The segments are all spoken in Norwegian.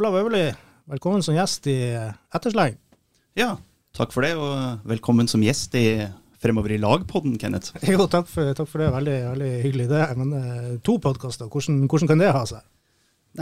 Olav Øverli, velkommen som gjest i Ettersleng. Ja, takk for det, og velkommen som gjest i Fremover i lag-podden, Kenneth. Jo, takk for, takk for det. Veldig, veldig, hyggelig det. Men uh, to podkaster, hvordan, hvordan, kan det ha seg?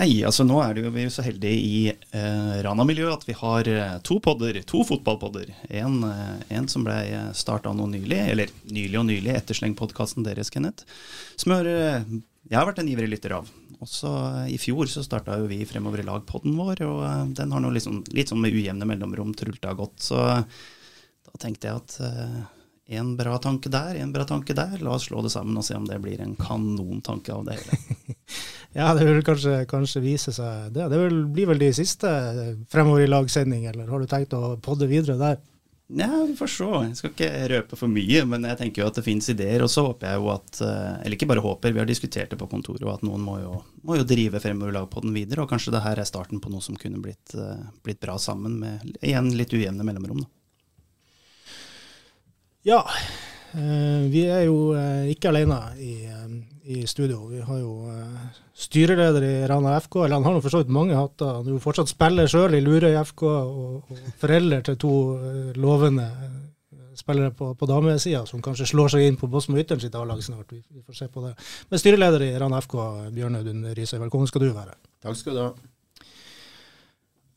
Nei, altså nå er det jo, vi er så heldige i eh, Rana-miljøet at vi har eh, to podder, to fotballpodder. En, eh, en som ble starta nå nylig, eller nylig og nylig, Ettersleng-podkasten deres, Kenneth. Som har, eh, jeg har vært en ivrig lytter av. Også eh, I fjor så starta jo vi Fremover i lag-podden vår, og eh, den har nå liksom, litt sånn med ujevne mellomrom trulta godt. Så da tenkte jeg at en bra tanke der, en bra tanke der. La oss slå det sammen og se om det blir en kanontanke av det hele. ja, det vil kanskje, kanskje, vise seg det. Det blir vel de siste fremover i lag-sending, eller har du tenkt å podde videre der? Ja, vi får se. Jeg skal ikke røpe for mye, men jeg tenker jo at det finnes ideer. Og så håper jeg jo at eh, Eller ikke bare håper, vi har diskutert det på kontoret, og at noen må jo, må jo drive fremover lag på den videre. Og kanskje det her er starten på noe som kunne blitt, eh, blitt bra sammen, med igjen litt ujevne mellomrom. da. Ja, vi er jo eh, ikke alene i, eh, i studio. Vi har jo styreleder i Rana FK, eller han har for så vidt mange hatter. Han er jo fortsatt spiller sjøl i Lurøy FK, og, og forelder til to lovende spillere på, på damesida som kanskje slår seg inn på Bosmo Ytteren sitt A-lag snart. Vi, vi, får se på det. Men styreleder i Rana FK, Bjørn Audun Risøy, velkommen skal du være. Takk skal du ha.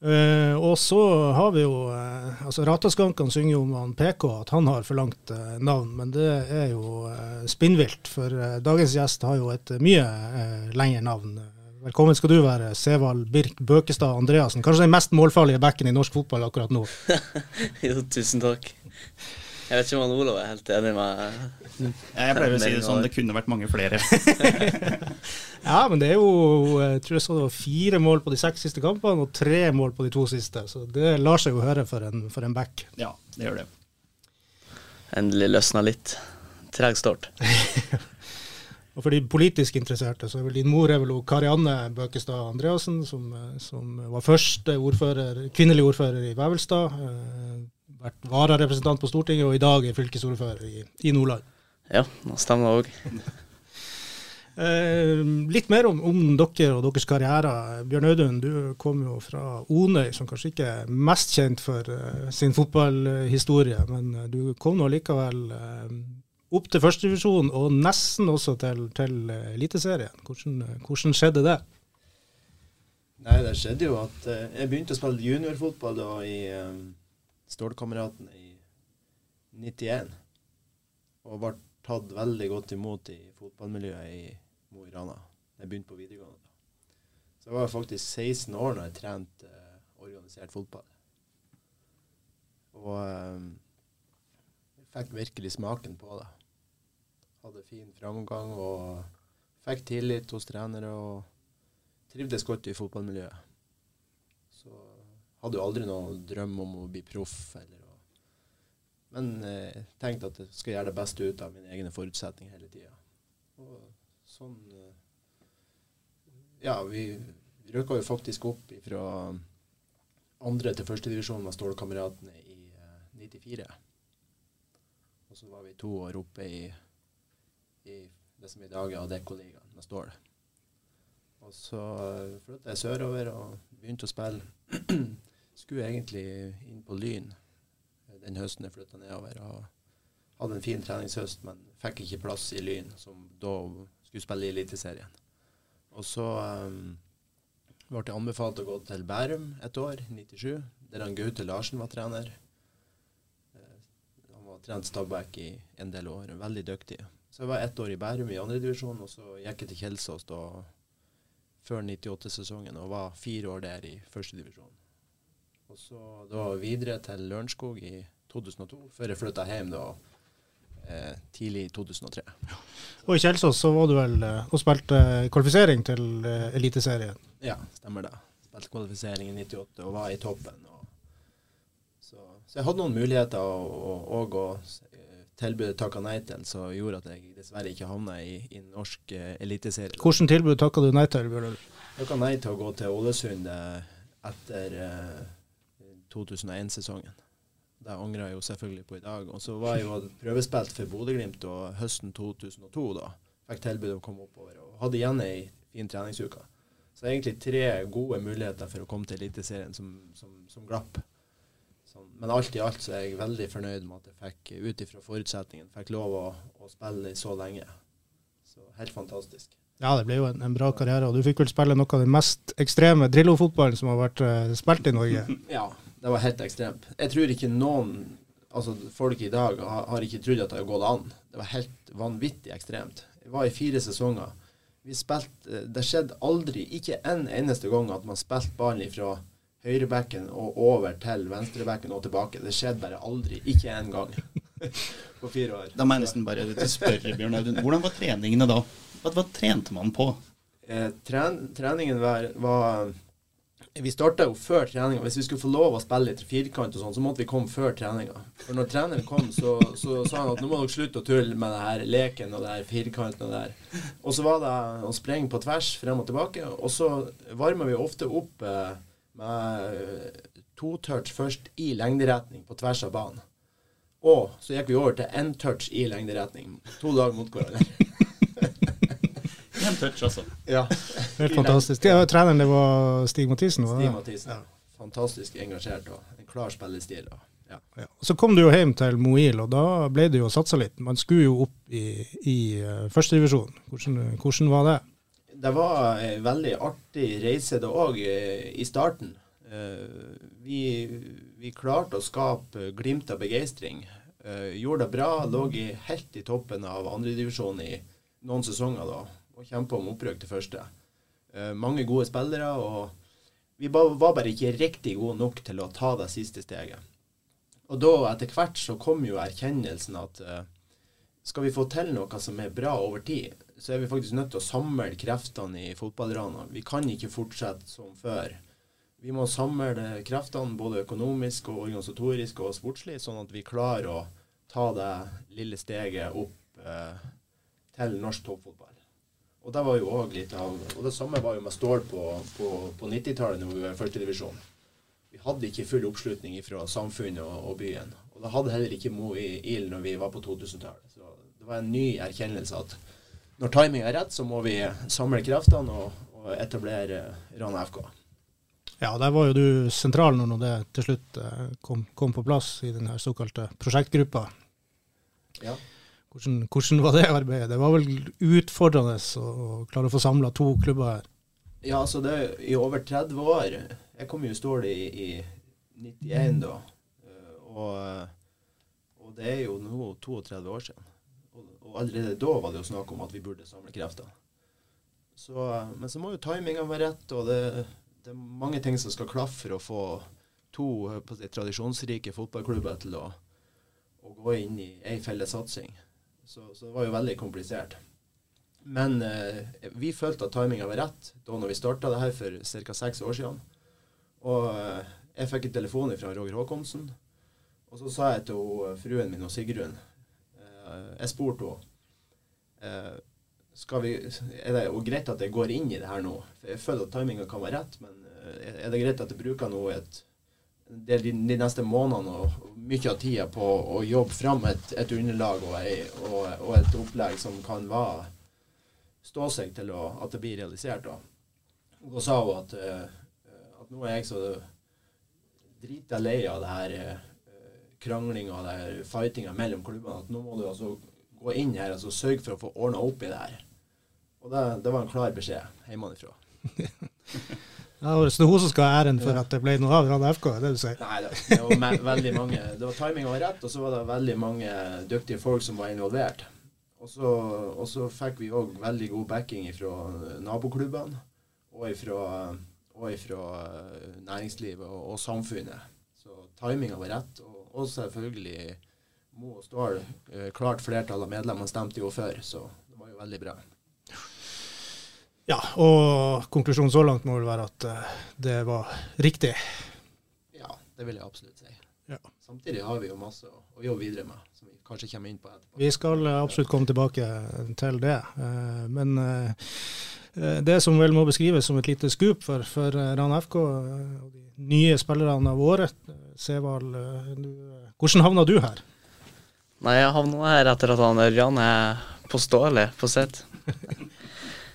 Uh, og så har vi jo uh, altså Rataskankan synger jo om han PK at han har for langt uh, navn, men det er jo spinnvilt. For dagens gjest har jo et mye lengre navn. Velkommen skal du være, Sevald Birk Bøkestad Andreassen. Kanskje den mest målfarlige backen i norsk fotball akkurat nå? jo, tusen takk. Jeg vet ikke om han Olav er helt enig med Jeg pleier å si det sånn, det kunne vært mange flere. ja, men det er jo jeg tror jeg så det var fire mål på de seks siste kampene og tre mål på de to siste. Så det lar seg jo høre for en, for en back. Ja, det gjør det. Endelig løsna litt. Treg start. Og for de politisk interesserte, så er vel din mor er vel Karianne Bøkestad Andreassen, som, som var første ordfører, kvinnelig ordfører i Vevelstad. Eh, vært vararepresentant på Stortinget, og i dag er fylkesordfører i, i Nordland. Ja, det stemmer òg. eh, litt mer om, om, dere og deres karriere. Bjørn Audun, du kom jo fra Onøy, som kanskje ikke er mest kjent for uh, sin fotballhistorie, men uh, du kom nå likevel uh, opp til førstedivisjon, og nesten også til, til Eliteserien. Hvordan, hvordan, skjedde det? Nei, Det skjedde jo at jeg begynte å spille juniorfotball da i Stålkameratene i 91. Og ble tatt veldig godt imot i fotballmiljøet i Mo i Rana. Jeg begynte på videregående da. Så jeg var faktisk 16 år da jeg trente eh, organisert fotball. Og eh, jeg fikk virkelig smaken på det. Hadde fin framgang og fikk tillit hos trenere og trivdes godt i fotballmiljøet. Hadde jo aldri noen drøm om å bli proff. Eller, men eh, tenkte at jeg skal gjøre det beste ut av mine egne forutsetninger hele tida. Og sånn eh, Ja, vi røkka jo faktisk opp fra andre til førstedivisjon med Stålkameratene i eh, 94. Og så var vi to år oppe i, i det som i dag er Adecco-ligaen med Stål. Og så uh, flytta jeg sørover og begynte å spille. skulle egentlig inn på Lyn den høsten jeg flytta nedover. og Hadde en fin treningshøst, men fikk ikke plass i Lyn, som da skulle spille i Eliteserien. Og så um, ble jeg anbefalt å gå til Bærum et år, 97, der han Gaute Larsen var trener. Uh, han var trent Stabæk i en del år, veldig dyktig. Så jeg var ett år i Bærum i andredivisjon, og så gikk jeg til Kjelsås da før 98-sesongen og var fire år der i førstedivisjon. Og så da videre til Lørenskog i 2002, før jeg flytta hjem da eh, tidlig i 2003. Og i Kjelsås så var du vel eh, og spilte kvalifisering til eh, Eliteserien? Ja, stemmer det. Spilte kvalifisering i 98 og var i toppen. Så, så, jeg hadde noen muligheter og eh, tilbudet takka nei til, som gjorde at jeg dessverre ikke havna i, i norsk uh, eliteserie. Hvilket tilbud takka du nei til? Bjørn? Takka nei til å gå til Ålesund etter uh, 2001-sesongen. Det angrer jeg jo selvfølgelig på i dag. Og så var jeg jo prøvespilt for Bodø-Glimt høsten 2002 da. Fikk tilbud om å komme oppover og hadde igjen ei fin treningsuke. Så det er egentlig tre gode muligheter for å komme til Eliteserien som, som, som glapp. Sånn. Men alt i alt så er jeg veldig fornøyd med at jeg fikk, ut ifra forutsetningen, fikk lov å, å spille så lenge. Så helt fantastisk. Ja, det ble jo en, en bra karriere. Og du fikk vel spille noe av den mest ekstreme Drillo-fotballen som har vært uh, spilt i Norge. Ja, det var helt ekstremt. Jeg tror ikke noen altså folk i dag har, har ikke trodd at det har gått an. Det var helt vanvittig ekstremt. Jeg var i fire sesonger. Vi spilte, Det skjedde aldri, ikke en eneste gang, at man spilte ballen fra høyrebekken og over til venstrebekken og tilbake. Det skjedde bare aldri. Ikke en gang på fire år. Da må jeg nesten bare spørre, Bjørn Audun. Hvordan var treningene da? Hva, hva trente man på? Eh, tren, treningen var, var vi starta jo før treninga. Hvis vi skulle få lov å spille i firkant og sånn, så måtte vi komme før treninga. For når treneren kom, så, så sa han at nå må dere slutte å tulle med det her leken og det her firkanten og det her. Og så var det å sprenge på tvers frem og tilbake. Og så varmer vi ofte opp eh, med to touch først i lengderetning på tvers av banen. Og så gikk vi over til én touch i lengderetning. To dager mot hverandre. Én touch, altså. Ja. Helt fantastisk. Det, treneren det var Stig Mathisen? var det? Stig Mathisen. Fantastisk engasjert og en klar spillestil. Og, ja. Ja. Så kom du jo hjem til Moil, og da ble det jo satsa litt. Man skulle jo opp i, i uh, førstedivisjon. Hvordan, hvordan var det? Det var en veldig artig reise det òg, i starten. Uh, vi, vi, klarte å skape glimt av begeistring. Gjorde det bra, lå helt i toppen av andredivisjon i noen sesonger da og kjempa om opprykk til første. Eh, mange gode spillere, og vi var bare ikke riktig gode nok til å ta det siste steget. Og da, etter hvert, så kom jo erkjennelsen at eh, skal vi få til noe som er bra over tid, så er vi faktisk nødt til å samle kreftene i fotballrana. Vi kan ikke fortsette som før. Vi må samle kreftene både økonomisk og organisatorisk og sportslig, sånn at vi klarer å ta det lille steget opp eh, til norsk toppfotball. Og det var jo òg litt av Og det samme var jo med Stål på, på, på 90-tallet, når vi var i førstedivisjon. Vi hadde ikke full oppslutning fra samfunnet og, og, byen. Og det hadde heller ikke Mo i Ild når vi var på 2000-tallet. Så det var en ny erkjennelse at når timing er rett, så må vi samle kreftene og, og etablere Rana FK. Ja, der var jo du sentral når det til slutt eh, kom, kom på plass i den såkalte prosjektgruppa. Ja. Hvordan, hvordan, var det arbeidet? Det var vel utfordrende å klare å få samla to klubber her? Ja, altså det er i over 30 år. Jeg kom jo Stål i, i 91 da. Eh, og, og, det er jo nå 32 år siden. Og, og, allerede da var det jo snakk om at vi burde samle krefter. Så, men så må jo timinga være rett, og det, det, er mange ting som skal klaffe for å få to si, tradisjonsrike fotballklubber til å, å gå inn i ei felles satsing. Så, så, det var jo veldig komplisert. Men eh, vi følte at timinga var rett da når vi starta det her for ca. seks år siden. Og eh, jeg fikk en telefon fra Roger Håkonsen. Og så sa jeg til hun, fruen min og Sigrun eh, Jeg spurte henne eh, skal vi, Er det greit at jeg går inn i det her nå? For Jeg føler at timinga kan være rett, men eh, er det greit at jeg bruker nå et de, de, neste månedene og mye av tida på å jobbe fram et, et underlag og, ei, og, og, et opplegg som kan være, stå seg til å, at det blir realisert. Da, da sa hun at, uh, at nå er jeg så drita lei av det her uh, kranglinga og det fightinga mellom klubbene at nå må du altså gå inn her og altså, sørge for å få ordna opp i det her. Og det, det var en klar beskjed hjemmefra. Ja, det er hun som skal ha æren for at det ble noe av Rana FK? det du sier? Nei, det, det var veldig mange Det var timinga var rett, og så var det veldig mange dyktige folk som var involvert. Og så, og så fikk vi òg veldig god backing fra naboklubbene og fra, fra næringslivet og, og, samfunnet. Så timinga var rett. Og, og selvfølgelig Mo og Stål, eh, klart flertall av medlemmene stemte jo for, så det var jo veldig bra. Ja, og konklusjonen så langt må vel være at uh, det var riktig. Ja, det vil jeg absolutt si. Ja. Samtidig har vi jo masse å, å, jobbe videre med, som vi kanskje kommer inn på etterpå. Vi skal uh, absolutt komme tilbake til det. Uh, men det som vel må beskrives som et lite skup for, for Rana FK og de nye spillerne av året, Sevald, hvordan havna du her? Nei, Jeg havna her etter at han Ørjan er påståelig på sitt.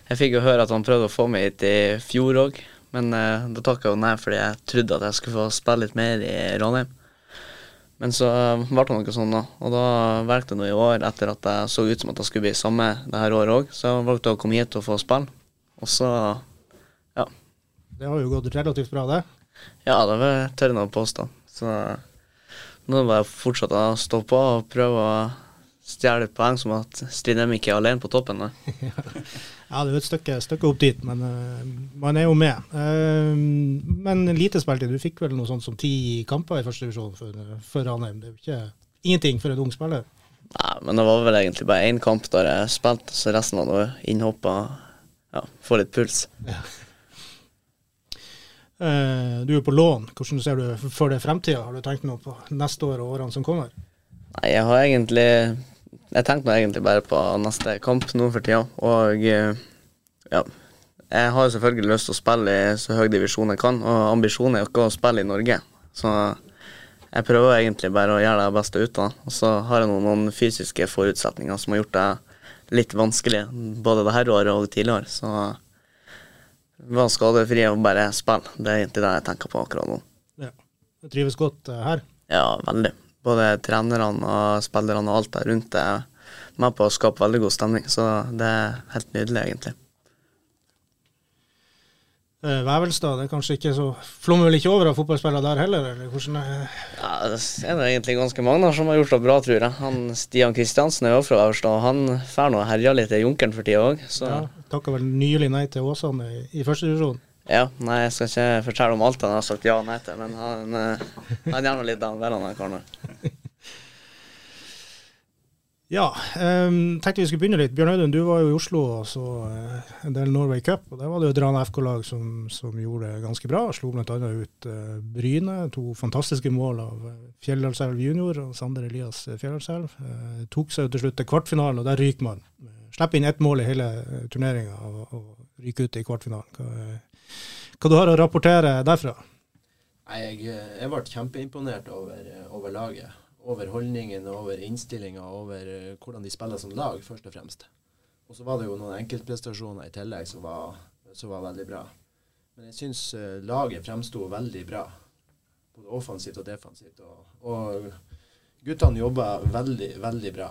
Jeg fikk jo høre at han prøvde å få meg hit i fjor òg, men uh, da takka jeg nei fordi jeg trodde at jeg skulle få spille litt mer i Ranheim. Men så eh, ble det noe sånn, da. Og da valgte jeg nå i år, etter at jeg så ut som at jeg skulle bli samme det her året òg, så jeg valgte å komme hit og få spille. Og så ja. Det har jo gått relativt bra, det. Ja, det vil jeg tørre å påstå. Så nå er det bare å fortsette å stå på og prøve å stjele poeng, som at Strindheim ikke er alene på toppen. Da. Ja, det er jo et stykke, stykke opp dit, men uh, man er jo med. Uh, men lite spilte, du fikk vel noe sånt som ti kamper i første divisjon for, for Ranheim. Det er jo ikke ingenting for en ung spiller. Nei, men det var vel egentlig bare én kamp der jeg spilte, så resten var noe og ja, få litt puls. Uh, du er på lån. Hvordan ser du for deg fremtida? Har du tenkt noe på neste år og årene som kommer? Nei, jeg har egentlig Jeg tenkte nå egentlig bare på neste kamp nå for tida. Og eh, ja. Jeg har selvfølgelig lyst til å spille i så høy divisjon jeg kan, og ambisjonen er jo ikke å spille i Norge. Så jeg prøver egentlig bare å gjøre det beste ut av det. Og så har jeg noen, noen fysiske forutsetninger som har gjort det litt vanskelig, både det her året og tidligere. Så være skadefri og bare spille. Det er egentlig det jeg tenker på akkurat nå. Ja. Du trives godt uh, her? Ja, veldig. Både trenerne og spillerne og alt der rundt er med på å skape veldig god stemning. Så det er helt nydelig, egentlig. Uh, Vevelstad, det er kanskje ikke så Flommer vel ikke over av fotballspillere der heller, eller hvordan er Ja, det er det egentlig ganske mange som har gjort det bra, tror jeg. Han Stian Kristiansen er jo fra Vevelstad, og han får nå og herjer litt i Junkeren for tida òg, ja, Takka vel nylig nei til Åsane i, i første divisjon. Ja, nei, jeg skal ikke fortelle om alt han har sagt ja og nei til, men han, eh, han gjør nå litt av vel, han der. Ja, um, tenkte vi skulle begynne litt. Bjørn Audun, du var jo i Oslo og så uh, en del Norway Cup. og Der var det jo Drana FK-lag som, som, gjorde det ganske bra. Slo bl.a. ut uh, Bryne. To fantastiske mål av Fjelldalselv junior og Sander Elias Fjelldalselv. Uh, tok seg jo til slutt til kvartfinalen, og der ryker man. Slipper inn ett mål i hele turneringa og, og ryker ut i kvartfinalen. Hva, hva du har å rapportere derfra? Nei, jeg, jeg ble kjempeimponert over, over laget over holdningen, over innstillinga, over uh, hvordan de spiller som lag, først og fremst. Og så var det jo noen enkeltprestasjoner i tillegg som var, som var veldig bra. Men jeg syns uh, laget fremsto veldig bra, både offensivt og defensivt. Og, og guttene jobba veldig, veldig bra.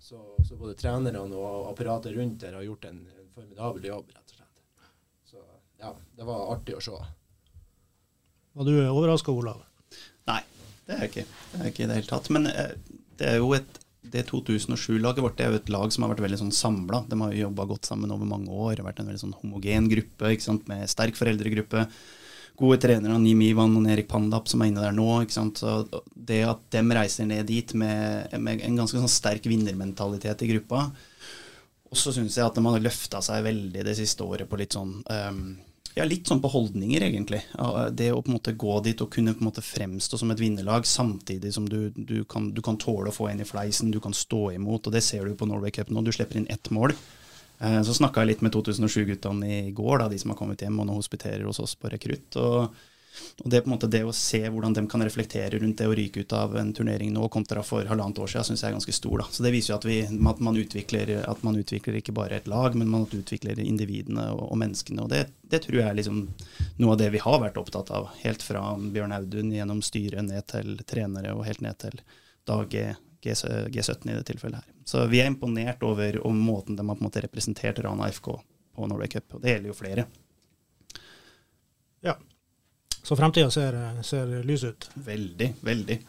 Så, så, både trenerne og apparatet rundt der har gjort en, en formidabel jobb, rett og slett. Så ja, det var artig å se. Var du overraska, Olav? Nei, det er jeg ikke. Det er ikke i det hele tatt. Men eh, det er jo et det 2007-laget vårt det er jo et lag som har vært veldig sånn samla. De har jo jobba godt sammen over mange år. Vært en veldig sånn homogen gruppe ikke sant? med sterk foreldregruppe. Gode trenere, Nim Ivan og Erik Pandap som er inne der nå. ikke sant? Så Det at de reiser ned dit med, med en ganske sånn sterk vinnermentalitet i gruppa. Og så syns jeg at de har løfta seg veldig det siste året på litt sånn um, ja, litt sånn på holdninger, egentlig. Det å på en måte gå dit og kunne på en måte fremstå som et vinnerlag, samtidig som du, du, kan, du kan, tåle å få en i fleisen, du kan stå imot. og Det ser du på Norway Cup nå. Du slipper inn ett mål. Eh, så snakka jeg litt med 2007-guttene i går, da, de som har kommet hjem og nå hospiterer hos oss på rekrutt. og og det, på en måte, det å se hvordan de kan reflektere rundt det å ryke ut av en turnering nå kontra for halvannet år siden, syns jeg er ganske stor. Da. Så Det viser jo at, vi, at, man at, man utvikler, ikke bare et lag, men man utvikler individene og, og menneskene. og det, det, tror jeg er liksom noe av det vi har vært opptatt av. Helt fra Bjørn Audun gjennom styret ned til trenere og helt ned til Dag G, G17 i det tilfellet her. Så vi er imponert over om måten de har på en måte representert Rana FK på Norway Cup. Og det gjelder jo flere. Ja, så fremtida ser, ser lys ut. Veldig, veldig.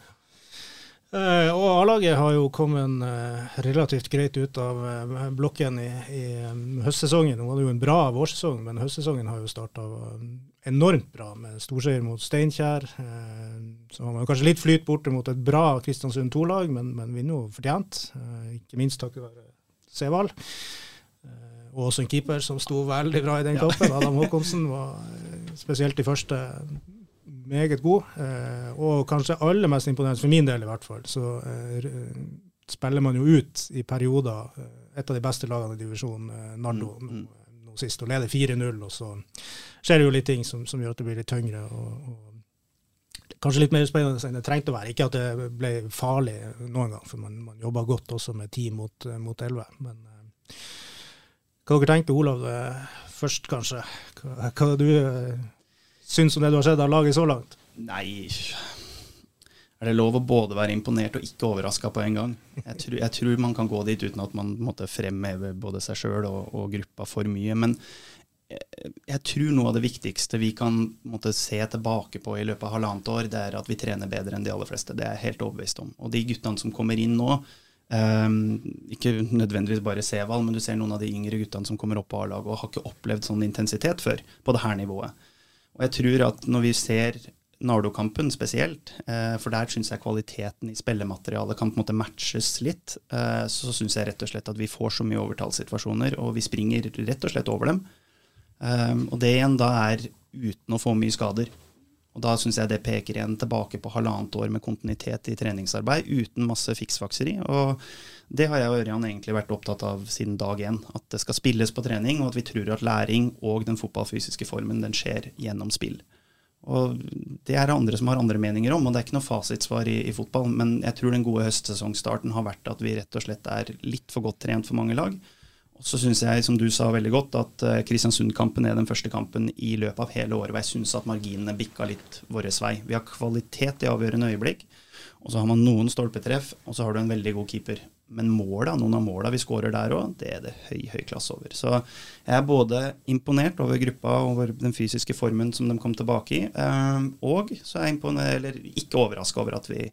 Uh, og A-laget har jo kommet uh, relativt greit ut av uh, blokken i, i um, høstsesongen. Nå var det jo en bra vårsesong, men høstsesongen har jo starta enormt bra med storseier mot Steinkjer. så har man kanskje litt flyt borte mot et bra Kristiansund 2-lag, men, men vinner jo fortjent. ikke minst takket være Sevald. og også en keeper som sto veldig bra i den kampen. Adam Håkonsen var spesielt de første meget god. Eh, og kanskje aller mest imponerende, for min del i hvert fall, så eh, spiller man jo ut i perioder et av de beste lagene i divisjonen, Nardo, mm. nå, nå sist, og leder 4-0. Og så skjer det jo litt ting som, som, gjør at det blir litt tyngre. og, og Kanskje litt mer spennende enn det trengte å være. Ikke at det ble farlig noen gang, for man, man jobba godt også med ti mot, mot 11. Men hva Hva dere tenker Olav eh, først, kanskje? Hva, hva du eh, syns om det du har sett av laget så langt? Nei Er det lov å både være imponert og ikke overraska på en gang? Jeg tror, jeg tror, man kan gå dit uten at man måtte fremheve både seg sjøl og, og, gruppa for mye. Men jeg, jeg, tror noe av det viktigste vi kan måtte, se tilbake på i løpet av halvannet år, det er at vi trener bedre enn de aller fleste. Det er jeg helt overbevist om. Og de guttene som kommer inn nå, ikke nødvendigvis bare Sevald, men du ser noen av de yngre guttene som kommer opp på A-laget og har ikke opplevd sånn intensitet før på det her nivået. Og jeg tror at når vi ser Nardo-kampen spesielt, eh, for der syns jeg kvaliteten i spillematerialet kan på en måte matches litt. Eh, så syns jeg rett og slett at vi får så mye overtallssituasjoner, og vi springer rett og slett over dem. Eh, og det igjen da er uten å få mye skader. Og da syns jeg det peker igjen tilbake på halvannet år med kontinuitet i treningsarbeid uten masse fiksfakseri. Og det har jeg og Ørjan egentlig vært opptatt av siden dag én. At det skal spilles på trening, og at vi tror at læring og den fotballfysiske formen den skjer gjennom spill. Og Det er det andre som har andre meninger om, og det er ikke noe fasitsvar i, i, fotball. Men jeg tror den gode høstsesongstarten har vært at vi rett og slett er litt for godt trent for mange lag. Og så syns jeg, som du sa veldig godt, at uh, Kristiansund-kampen er den første kampen i løpet av hele året hvor jeg syns at marginene bikka litt vår vei. Vi har kvalitet i avgjørende øyeblikk, og så har man noen stolpetreff, og så har du en veldig god keeper. Men måla, noen av måla vi skårer der òg, det er det høy høy klasse over. Så jeg er både imponert over gruppa og den fysiske formen som de kom tilbake i, eh, og så er jeg imponert, eller ikke overraska over at vi,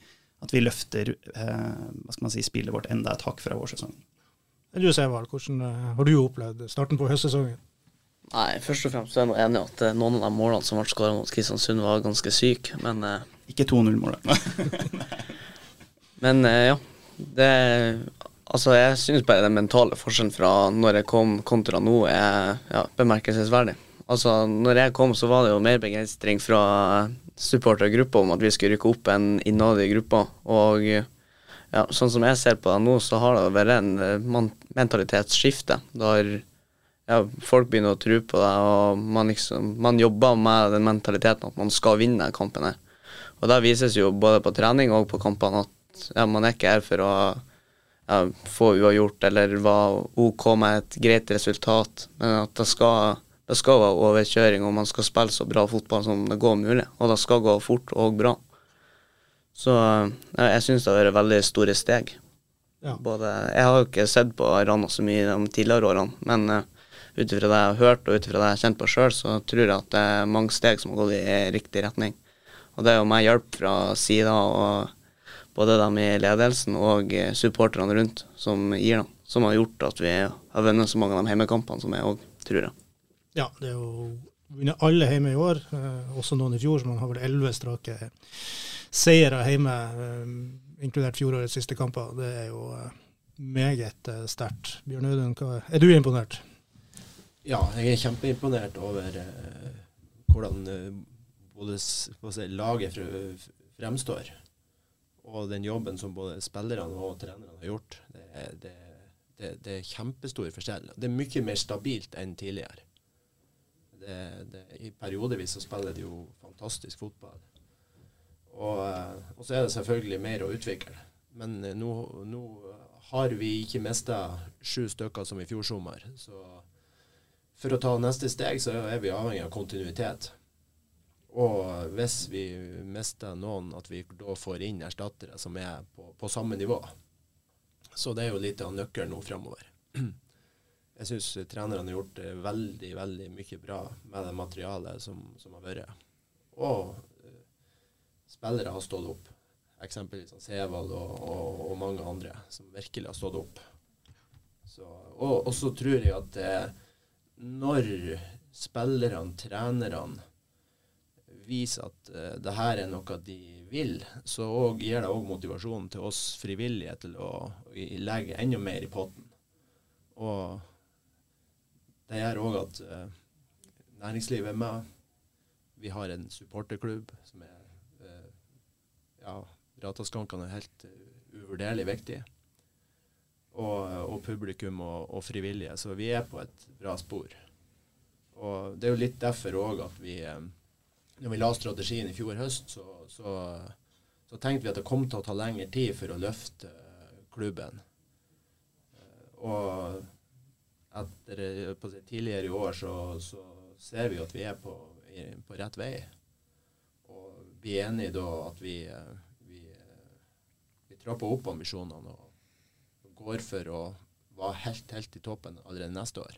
at vi løfter eh, hva skal man si, spillet vårt enda et hakk fra vårsesongen. Du Sevald, hvordan eh, har du opplevd starten på høstsesongen? Nei, Først og fremst er jeg enig i at noen av de målene som ble skåra mot Kristiansund, var ganske syke, men Ikke 2-0-målet. men ja, det Altså, jeg syns bare den mentale forskjellen fra når jeg kom kontra nå, er ja, bemerkelsesverdig. Altså, når jeg kom, så var det jo mer begeistring fra supportergruppa om at vi skulle rykke opp enn innad i gruppa. Og ja, sånn som jeg ser på det nå, så har det vært en eh, mentalitetsskifte. Der ja, folk begynner å tro på det, og man, liksom, man jobber med den mentaliteten at man skal vinne kampen her. Og det vises jo både på trening og på kampene at ja, man er ikke her for å ja, få uavgjort eller være OK med et greit resultat, men at det skal, det skal være overkjøring, og man skal spille så bra fotball som det går mulig. Og det skal gå fort og bra. Så jeg syns det har vært veldig store steg. Ja. Både, jeg har jo ikke sett på Rana så mye de tidligere årene, men uh, ut ifra det jeg har hørt og ut ifra det jeg har kjent på sjøl, så tror jeg at det er mange steg som har gått i riktig retning. Og det er jo meg hjelp fra sida og både dem i ledelsen og eh, supporterne rundt som gir dem, som har gjort at vi har vunnet så mange av de hjemmekampene som jeg òg tror jeg. Ja, det er jo vunnet alle hjemme i år, eh, også noen i fjor, så man har vel elleve strake seire hjemme, eh, inkludert fjorårets siste kamper. Det er jo eh, meget sterkt. Bjørn Audun, er du imponert? Ja, jeg er kjempeimponert over hvordan både si, laget fremstår og den jobben som både spillerne og trenerne har gjort, det, det, det, det, er kjempestor forskjell. Det er mye mer stabilt enn tidligere. I periodevis så spiller de jo fantastisk fotball. Og, og, så er det selvfølgelig mer å utvikle. Men eh, nå, nå har vi ikke mista sju stykker som i fjor sommer. Så for å ta neste steg, så er vi avhengig av kontinuitet. Og hvis vi mister noen, at vi da får inn erstattere som er på, på samme nivå. Så det er jo litt av nøkkelen nå framover. Jeg syns trenerne har gjort veldig, veldig mye bra med det materialet som, som har vært. Og uh, spillere har stått opp. Eksempelvis Sevald og, og, og, mange andre som virkelig har stått opp. Så, og, og, så tror jeg at uh, når spillerne, trenerne, viser at uh, det her er noe de vil, så gir det òg motivasjon til oss frivillige til å, å legge enda mer i potten. Og det gjør òg at uh, næringslivet er med. Vi har en supporterklubb som er uh, Ja, Rataskankene er helt uvurderlig viktige. Og, og, publikum og, og, frivillige. Så vi er på et bra spor. Og det er jo litt derfor òg at vi når vi la strategien i fjor høst, så, så, så, tenkte vi at det kom til å ta lengre tid for å løfte klubben. Og etter eh, på tidligere i år så, så ser vi at vi er på, på rett vei. Og vi er enige da at vi, eh, vi, eh, vi trapper opp ambisjonene og går for å være helt, helt i toppen allerede neste år.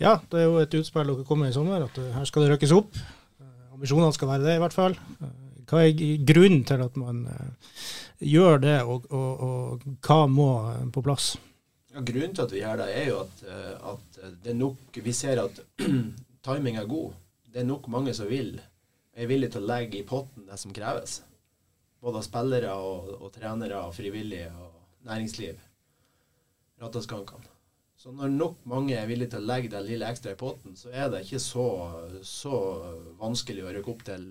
Ja, det er jo et utspill dere kom med i sommer, at her skal det røkkes opp. Ambisjonene skal være det, i hvert fall. Hva er grunnen til at man gjør det, og, og, og hva må på plass? Ja, grunnen til at vi gjør det, er jo at, at det er nok Vi ser at timing er god. Det er nok mange som vil. Er villige til å legge i potten det som kreves. Både av spillere og, og trenere og frivillige og næringsliv. Rattaskankene. Så når nok mange er villige til å legge den lille ekstra i potten, så er det ikke så, så vanskelig å rykke opp til,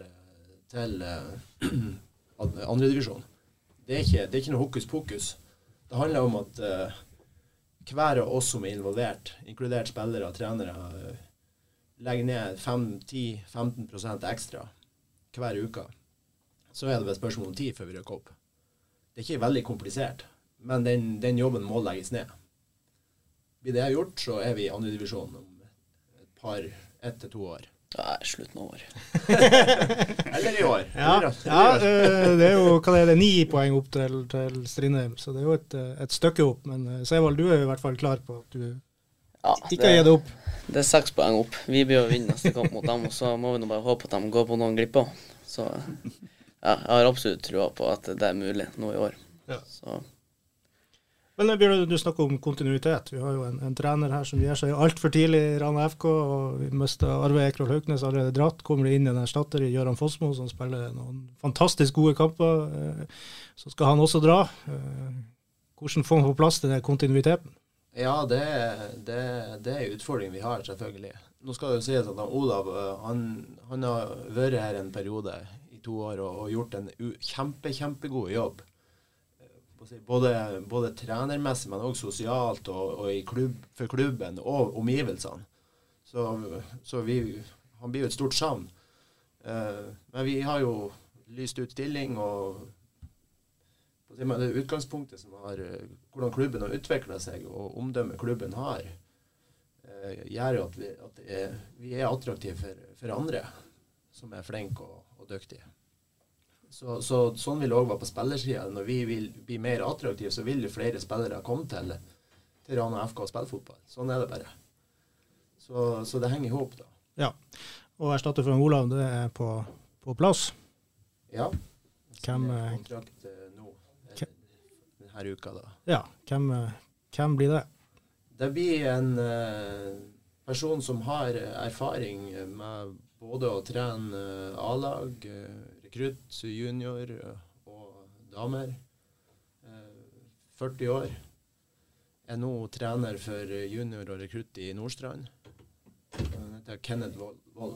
til uh, andredivisjon. Det, det er ikke noe hokus pokus. Det handler om at uh, hver av oss som er involvert, inkludert spillere og trenere, uh, legger ned 5-10-15% ekstra hver uke. Så er det et spørsmål om tid før vi rykker opp. Det er ikke veldig komplisert, men den, den jobben må legges ned. Blir det gjort, så er vi i andredivisjon om et par, ett til to år. Nei, slutten av året. Eller i år. Ja, Eller, ja uh, det er jo hva det er, det ni poeng opp til, til Strindheim, så det er jo et, eh, et stykke opp. Men uh, Sevald, du er jo i hvert fall klar på at du ja, ikke har gitt det opp. Det er seks poeng opp. Vi å vinne neste kamp mot dem, og så må vi nå bare håpe at de går på noen glipper. Så ja, jeg har absolutt trua på at det er mulig nå i år. Ja. Så men Bjørn, du snakker om kontinuitet. Vi har jo en, en trener her som gir seg altfor tidlig i Rana FK. og Vi mista Arve Ekrol Hauknes allerede dratt. Kommer det inn en erstatter i Gøran Fossmo som spiller noen fantastisk gode kamper. Eh, så skal han også dra. Eh, hvordan får man på plass den kontinuiteten? Ja, det, det, det er en utfordring vi har, selvfølgelig. Nå skal det jo sies at Olav eh, han, han, har vært her en periode i to år og, og gjort en kjempe, kjempegod jobb både, både trenermessig, men òg sosialt og, og klubb, for klubben og omgivelsene. Så, så vi, han blir jo et stort savn. Uh, men vi har jo lyst ut stilling, og det utgangspunktet som har Hvordan klubben har utvikla seg, og omdømmet klubben har, uh, gjør at vi, at er, vi er attraktive for, for, andre som er flinke og, og dyktige. Så, så, sånn vil det òg være på spillersida. Når vi vil bli mer attraktive, så vil flere spillere komme til, til Rana FK og spille fotball. Sånn er det bare. Så, så det henger i hop, da. Ja. Og erstatter for Olav, det er på, på plass? Ja. Hvem kontrakt eh, nå denne uka, da. Ja. Hvem, hvem blir det? Det blir en person som har erfaring med både å trene A-lag, rekrutt, junior og damer. 40 år. Er nå trener for junior og rekrutt i Nordstrand. Han heter Kenneth Wold.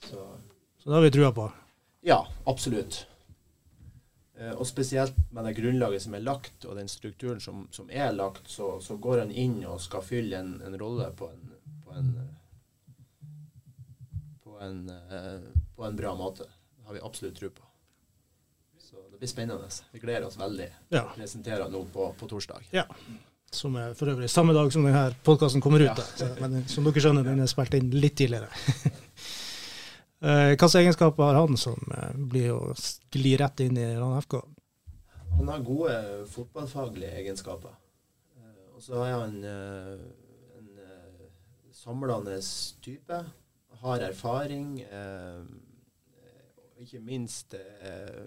Så. Så det har vi trua på? Ja, absolutt. Eh, og spesielt med det grunnlaget som er lagt, og den strukturen som, som er lagt, så, så, går han inn og skal fylle en, en rolle på en, på en, på en, eh, på en bra måte har vi absolutt tro på. Så det blir spennende. Vi gleder oss veldig ja. å presentere nå på, på, torsdag. Ja. Som er for øvrig samme dag som denne podkasten kommer ut. Ja. Så, men som dere skjønner, den er spilt inn litt tidligere. Eh, hvilke egenskaper har han som eh, blir å gli rett inn i Rana FK? Han har gode fotballfaglige egenskaper. Eh, og så er han en samlende type. Har erfaring ikke minst eh,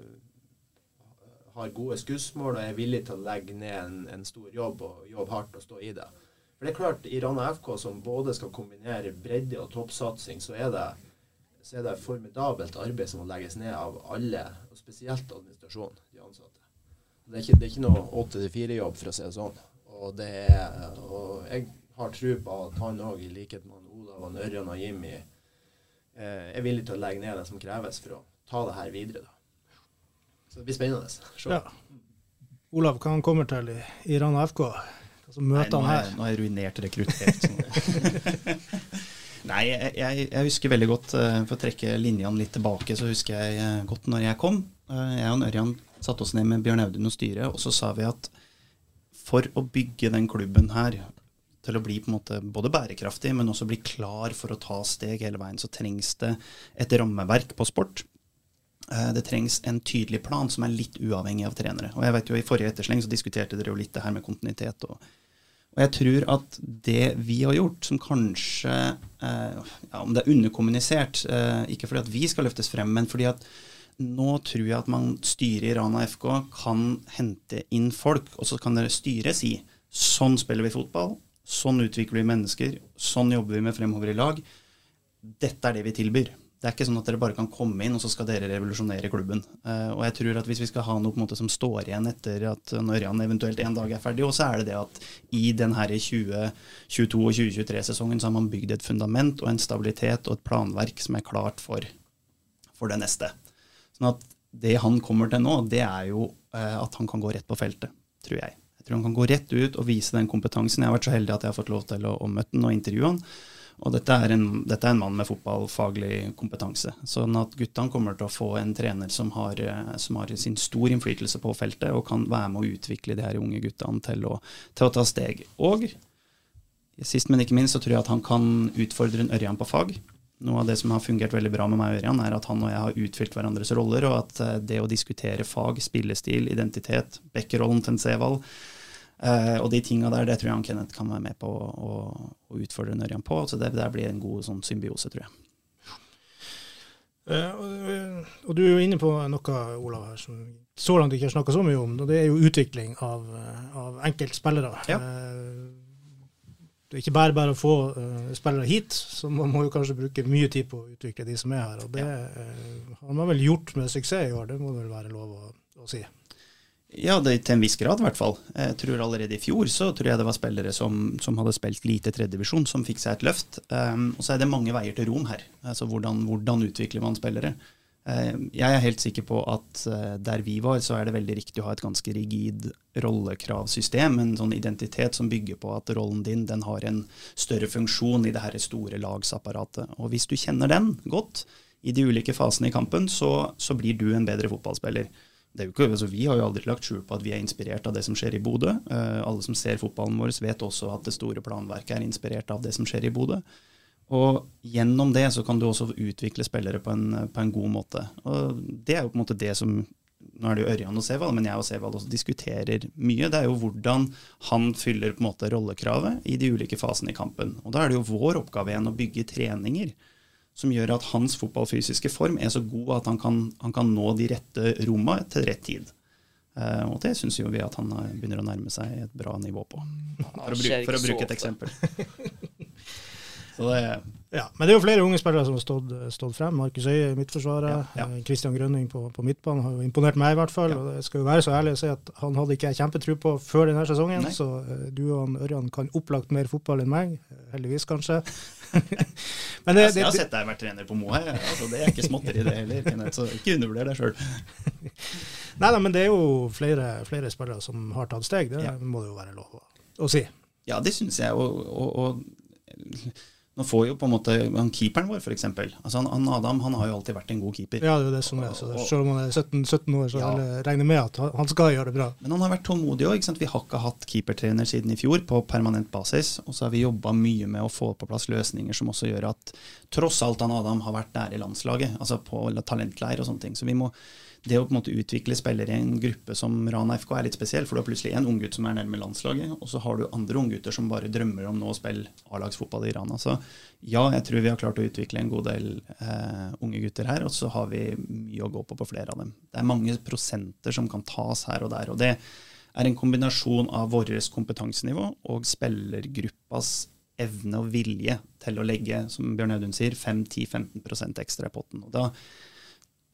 har gode skussmål og er villig til å legge ned en, en, stor jobb og jobbe hardt og stå i det. For det er klart, I Rana FK, som både skal kombinere bredde og toppsatsing, så er det, så er det formidabelt arbeid som må legges ned av alle, og spesielt administrasjonen, de ansatte. Det er ikke, det er ikke noe 8-4-jobb, for å si det sånn. Og, det er, og jeg har tro på at han òg, i likhet med Olav, og Ørjan og Jimmy, eh, er villig til å legge ned det som kreves for å ta det her videre. da. Så det blir spennende. Se. Ja. Olav, hva han kommer til i, i Rana FK? Altså, møter Nei, han her? Nå har jeg ruinert rekruttert. Nei, jeg, jeg, jeg, husker veldig godt, uh, for å trekke linjene litt tilbake, så husker jeg uh, godt når jeg kom. Uh, jeg og Ørjan satte oss ned med Bjørn Audun og styret, og så sa vi at for å bygge den klubben her til å bli på en måte både bærekraftig, men også bli klar for å ta steg hele veien, så trengs det et rammeverk på sport. Eh, det trengs en tydelig plan som er litt uavhengig av trenere. Og jeg vet jo I forrige ettersleng så diskuterte dere jo litt det her med kontinuitet. Og, og jeg tror at det vi har gjort, som kanskje eh, ja, Om det er underkommunisert, eh, ikke fordi at vi skal løftes frem, men fordi at nå tror jeg at man styret i Rana FK kan hente inn folk, og så kan dere styret si sånn spiller vi fotball, sånn utvikler vi mennesker, sånn jobber vi med fremover i lag. Dette er det vi tilbyr. Det er ikke sånn at dere bare kan komme inn og så skal dere revolusjonere klubben. Uh, og jeg tror at hvis vi skal ha noe på en måte som står igjen etter at når eventuelt en dag er ferdig, og så er det det at i den her 2022- og 2023-sesongen så har man bygd et fundament og en stabilitet og et planverk som er klart for, for det neste. Sånn at det han kommer til nå, det er jo uh, at han kan gå rett på feltet, tror jeg. Jeg tror han kan gå rett ut og vise den kompetansen. Jeg har vært så heldig at jeg har fått lov til å, å møte han og intervjue han. Og dette er, en, dette er en mann med fotballfaglig kompetanse. Sånn at guttene kommer til å få en trener som har, eh, som har, sin stor innflytelse på feltet, og kan være med å utvikle de her unge guttene til å, til å ta steg. Og sist, men ikke minst, så tror jeg at han kan utfordre en Ørjan på fag. Noe av det som har fungert veldig bra med meg og Ørjan, er at han og jeg har utfylt hverandres roller, og at eh, det å diskutere fag, spillestil, identitet, Bekker-rollen til en Sevald, Uh, og de tinga der, det tror jeg han Kenneth kan være med på å, å utfordre Nørjan på. Så det der blir en god sånn symbiose, tror jeg. Uh, og, og, du er jo inne på noe, Olav, her, som så langt ikke har snakka så mye om. og Det er jo utvikling av, av enkeltspillere. Ja. Uh, det er ikke bare bare å få spillere hit, så man må jo kanskje bruke mye tid på å utvikle de som er her. Og det ja. har man vel gjort med suksess i år, det må vel være lov å, å si. Ja, det, til en viss grad i hvert fall. Jeg tror Allerede i fjor så tror jeg det var spillere som, som hadde spilt lite tredjedivisjon, som fikk seg et løft. Um, og så er det mange veier til rom her. Altså hvordan, hvordan utvikler man spillere? Uh, jeg er helt sikker på at uh, der vi var, så er det veldig riktig å ha et ganske rigid rollekravsystem. En sånn identitet som bygger på at rollen din den har en større funksjon i det her store lagsapparatet. Og hvis du kjenner den godt i de ulike fasene i kampen, så, så blir du en bedre fotballspiller ikke, altså vi har jo aldri lagt skjul på at vi er inspirert av det som skjer i Bodø. Uh, alle som ser fotballen vår, vet også at det store planverket er inspirert av det som skjer i Bodø. Og gjennom det så kan du også utvikle spillere på en, på en, god måte. Og det er jo på en måte det som Nå er det jo Ørjan og Sevald, men jeg og Sevald også diskuterer mye. Det er jo hvordan han fyller på en måte rollekravet i de ulike fasene i kampen. Og da er det jo vår oppgave igjen å bygge treninger som gjør at hans fotballfysiske form er så god at han kan, han kan nå de rette romma til rett tid. Uh, og det syns jo vi at han begynner å nærme seg et bra nivå på, for å, bruke, for å bruke et eksempel. det, ja, men det er jo flere unge spillere som har stått, stått frem. Markus Øye i midtforsvaret. Ja, ja. Eh, Grønning på, på midtbanen har jo imponert meg, i hvert fall. Ja. og Jeg skal jo være så ærlig å si at han hadde ikke jeg kjempetro på før denne sesongen. Nei. Så du og han, Ørjan kan opplagt mer fotball enn meg. Heldigvis, kanskje. Men det, jeg, har sett deg være trener på Moa. Altså, det er ikke småtteri, det heller. Så ikke undervurder deg sjøl. Nei, nei, men det er jo flere, flere spillere som har tatt steg. Det må det jo være lov å, å si. Ja, det syns jeg. og, og, og nå får jo på en måte han Keeperen vår, f.eks. Altså han, Adam han har jo alltid vært en god keeper. Ja, det er jo det som er. Så selv om han er 17, 17 år, så ja. regner med at han skal gjøre det bra. Men han har vært tålmodig òg. Vi har ikke hatt keepertrener siden i fjor på permanent basis. Og så har vi jobba mye med å få på plass løsninger som også gjør at tross alt han Adam har vært der i landslaget, altså på talentleir og sånne ting. Så vi må det å på en måte utvikle spillere i en gruppe som Rana FK er litt spesiell. For du har plutselig en unggutt som er nærme landslaget, og så har du andre unggutter som bare drømmer om nå å spille A-lagsfotball i Rana. Så ja, jeg tror vi har klart å utvikle en god del eh, unge gutter her, og så har vi mye å gå på på flere av dem. Det er mange prosenter som kan tas her og der. og det er en kombinasjon av vårt kompetansenivå og spillergruppas evne og vilje til å legge, som Bjørn Audun sier, 5-10-15% ekstra i potten. Og da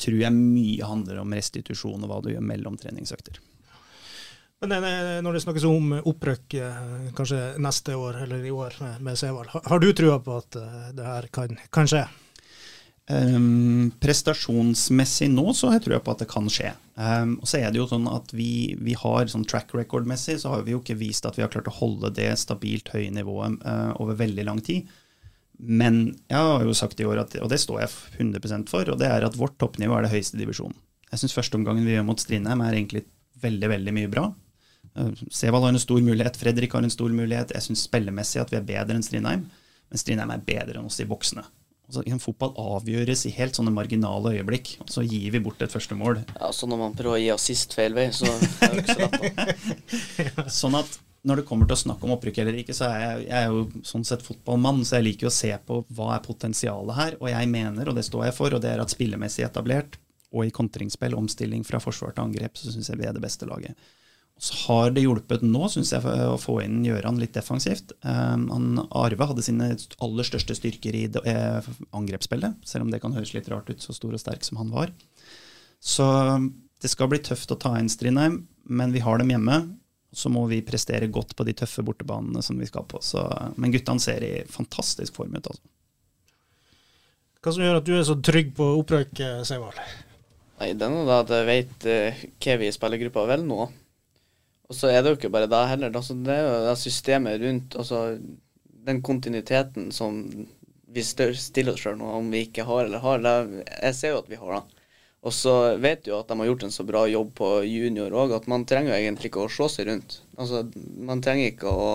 tror jeg mye handler om restitusjon og hva du gjør mellom treningsøkter. Men når det snakkes om opprykk eh, kanskje neste år eller i år med Sevald, har du trua på at eh, det her kan, kan skje? Um, prestasjonsmessig nå så har jeg trua på at det kan skje. Um, og så er det jo sånn at vi, vi har sånn track record-messig så har vi jo ikke vist at vi har klart å holde det stabilt høye nivået uh, over veldig lang tid. Men jeg har jo sagt i år, at, og det står jeg 100% for, og det er at vårt toppnivå er det høyeste divisjonen. Jeg syns førsteomgangen vi gjør mot Strindheim er egentlig veldig veldig mye bra. Eh, Sevald har en stor mulighet, Fredrik har en stor mulighet. Jeg syns spillemessig at vi er bedre enn Strindheim, men Strindheim er bedre enn oss i voksne. Altså, en fotball avgjøres i helt sånne marginale øyeblikk, og så gir vi bort et første mål. Ja, så når man prøver å gi assist feil vei, så er det ikke så lett. da. Sånn at når det kommer til å snakke om opprykk eller ikke, så er jeg, jeg er jo sånn sett fotballmann, så jeg liker å se på hva er potensialet her. Og jeg mener, og det står jeg for, og det er at spillemessig etablert og i kontringsspill, omstilling fra forsvar til angrep, så syns jeg vi er det beste laget. Så har det hjulpet nå, syns jeg, å få inn Gjøran litt defensivt. Um, han, Arve hadde sine aller største styrker i eh, angrepsspillet, selv om det kan høres litt rart ut, så stor og sterk som han var. Så um, det skal bli tøft å ta inn Strindheim, men vi har dem hjemme. Så må vi prestere godt på de tøffe bortebanene som vi skal på. Så, men guttene ser i fantastisk form ut. Altså. Hva som gjør at du er så trygg på opprøk, Seivald? Nei, det er nå da at jeg vet uh, hva vi i spillergruppa vil nå. Og så er det jo ikke bare det heller. Altså, det er jo det systemet rundt altså den kontinuiteten som vi stiller oss sjøl nå, om vi ikke har eller har. Det, jeg ser jo at vi har det. Og så vet du jo at de har gjort en så bra jobb på junior òg, at man trenger jo egentlig ikke å se seg rundt. Altså, man trenger ikke å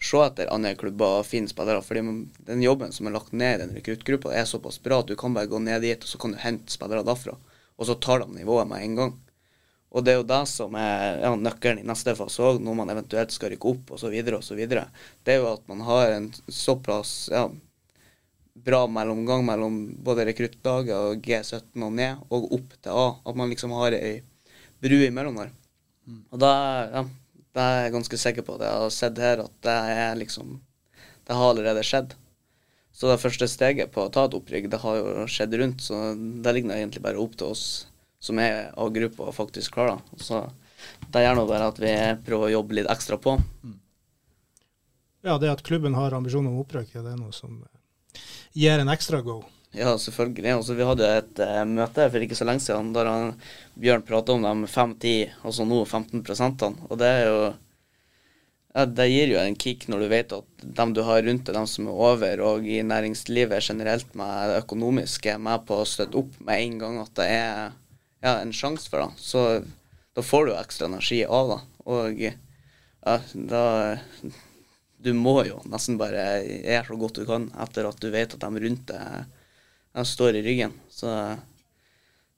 se etter andre klubber og finne spillere, fordi den jobben som er lagt ned i den rekruttgruppa, er såpass bra at du kan bare gå ned dit, og så kan du hente spillere derfra. Og så tar de nivået med en gang. Og det er jo det som er ja, nøkkelen i neste fase òg, når man eventuelt skal rykke opp osv. osv. Det er jo at man har en såpass ja, bra mellomgang mellom både rekruttlaget og G17 og ned, og opp til A. At man liksom har ei bru imellom der. Og da ja, det er jeg ganske sikker på. Det jeg har sett her, at det er liksom Det har allerede skjedd. Så det første steget på å ta et opprykk, det har jo skjedd rundt. Så det ligger egentlig bare opp til oss som er A-gruppa, å faktisk klare det. Så det gjør nå bare at vi prøver å jobbe litt ekstra på. Ja, det at klubben har ambisjoner om opprykk, det er noe som gir en ekstra go. Ja, selvfølgelig. Altså, vi hadde et uh, møte for ikke så lenge siden der han, Bjørn prata om de 5-10, altså nå 15 prosentene. Og det er jo ja, Det gir jo en kick når du vet at dem du har rundt deg, dem som er over, og i næringslivet generelt med det økonomiske, er med på å støtte opp med en gang at det er ja, en sjanse for det. Så da får du jo ekstra energi av det. Og ja, da Du må jo nesten bare gjøre så godt du kan etter at du vet at de rundt deg de står i ryggen. Så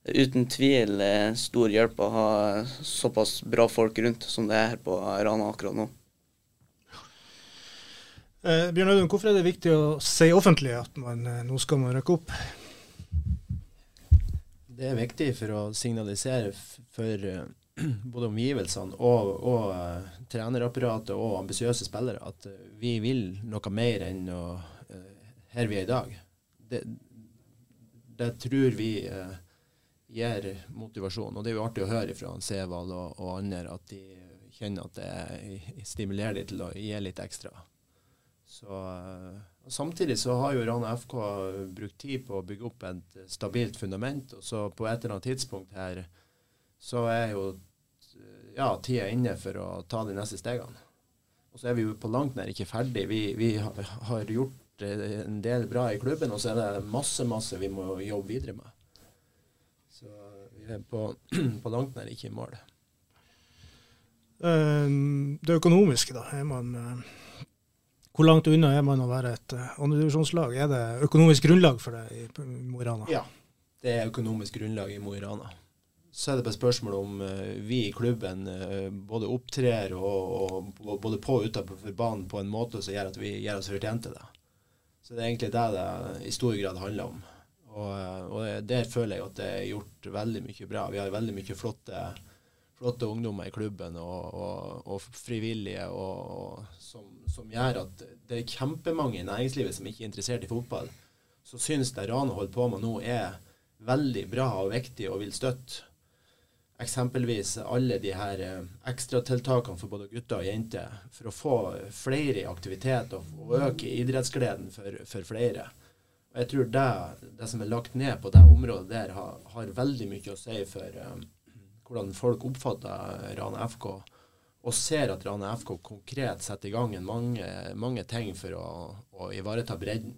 uten tvil eh, stor hjelp å ha såpass bra folk rundt som det er her på Rana akkurat nå. Eh, Bjørn Audun, hvorfor er det viktig å si offentlig at man, eh, nå skal man rykke opp? Det er viktig for å signalisere for eh, både omgivelsene og, og eh, trenerapparatet og ambisiøse spillere at eh, vi vil noe mer enn å, eh, her vi er i dag. Det, det tror vi eh, gir motivasjon. Og det er jo artig å høre fra Sevald og, og andre at de kjenner at det stimulerer dem til å gi litt ekstra. Så, samtidig så har jo Rana FK brukt tid på å bygge opp et stabilt fundament. Og så på et eller annet tidspunkt her så er jo ja, tida inne for å ta de neste stegene. Og så er vi jo på langt nær ikke ferdig. Vi, vi har, gjort eh, en del bra i klubben, og så er det masse, masse vi må jobbe videre med. Så vi er på, på langt nær ikke i mål. Eh, Det økonomiske, da. Er man, eh, hvor langt unna er man å være et eh, andredivisjonslag? Er det økonomisk grunnlag for det i Mo i Rana? Ja. Det er økonomisk grunnlag i Mo i Rana. Så er det bare spørsmål om eh, vi i klubben eh, både opptrer og, og, både på og utenfor banen på en måte som gjør at vi gjør oss fortjent til det. Så det er egentlig det det i stor grad handler om. Og, eh, og der føler jeg at det er gjort veldig mye bra. Vi har veldig mye flotte, flotte ungdommer i klubben og, og, og frivillige som, som gjør at det er kjempemange i næringslivet som ikke er interessert i fotball. Så syns det Rane holder på med nå er veldig bra og viktig og vil støtte eksempelvis alle de her eh, ekstratiltakene for både gutter og jenter for å få flere i aktivitet og, øke idrettsgleden for, for flere. Og jeg tror det, det som er lagt ned på det området der, har, har veldig mye å si for um, hvordan folk oppfatter Rana FK, og ser at Rana FK konkret setter i gang mange, mange ting for å, å ivareta bredden,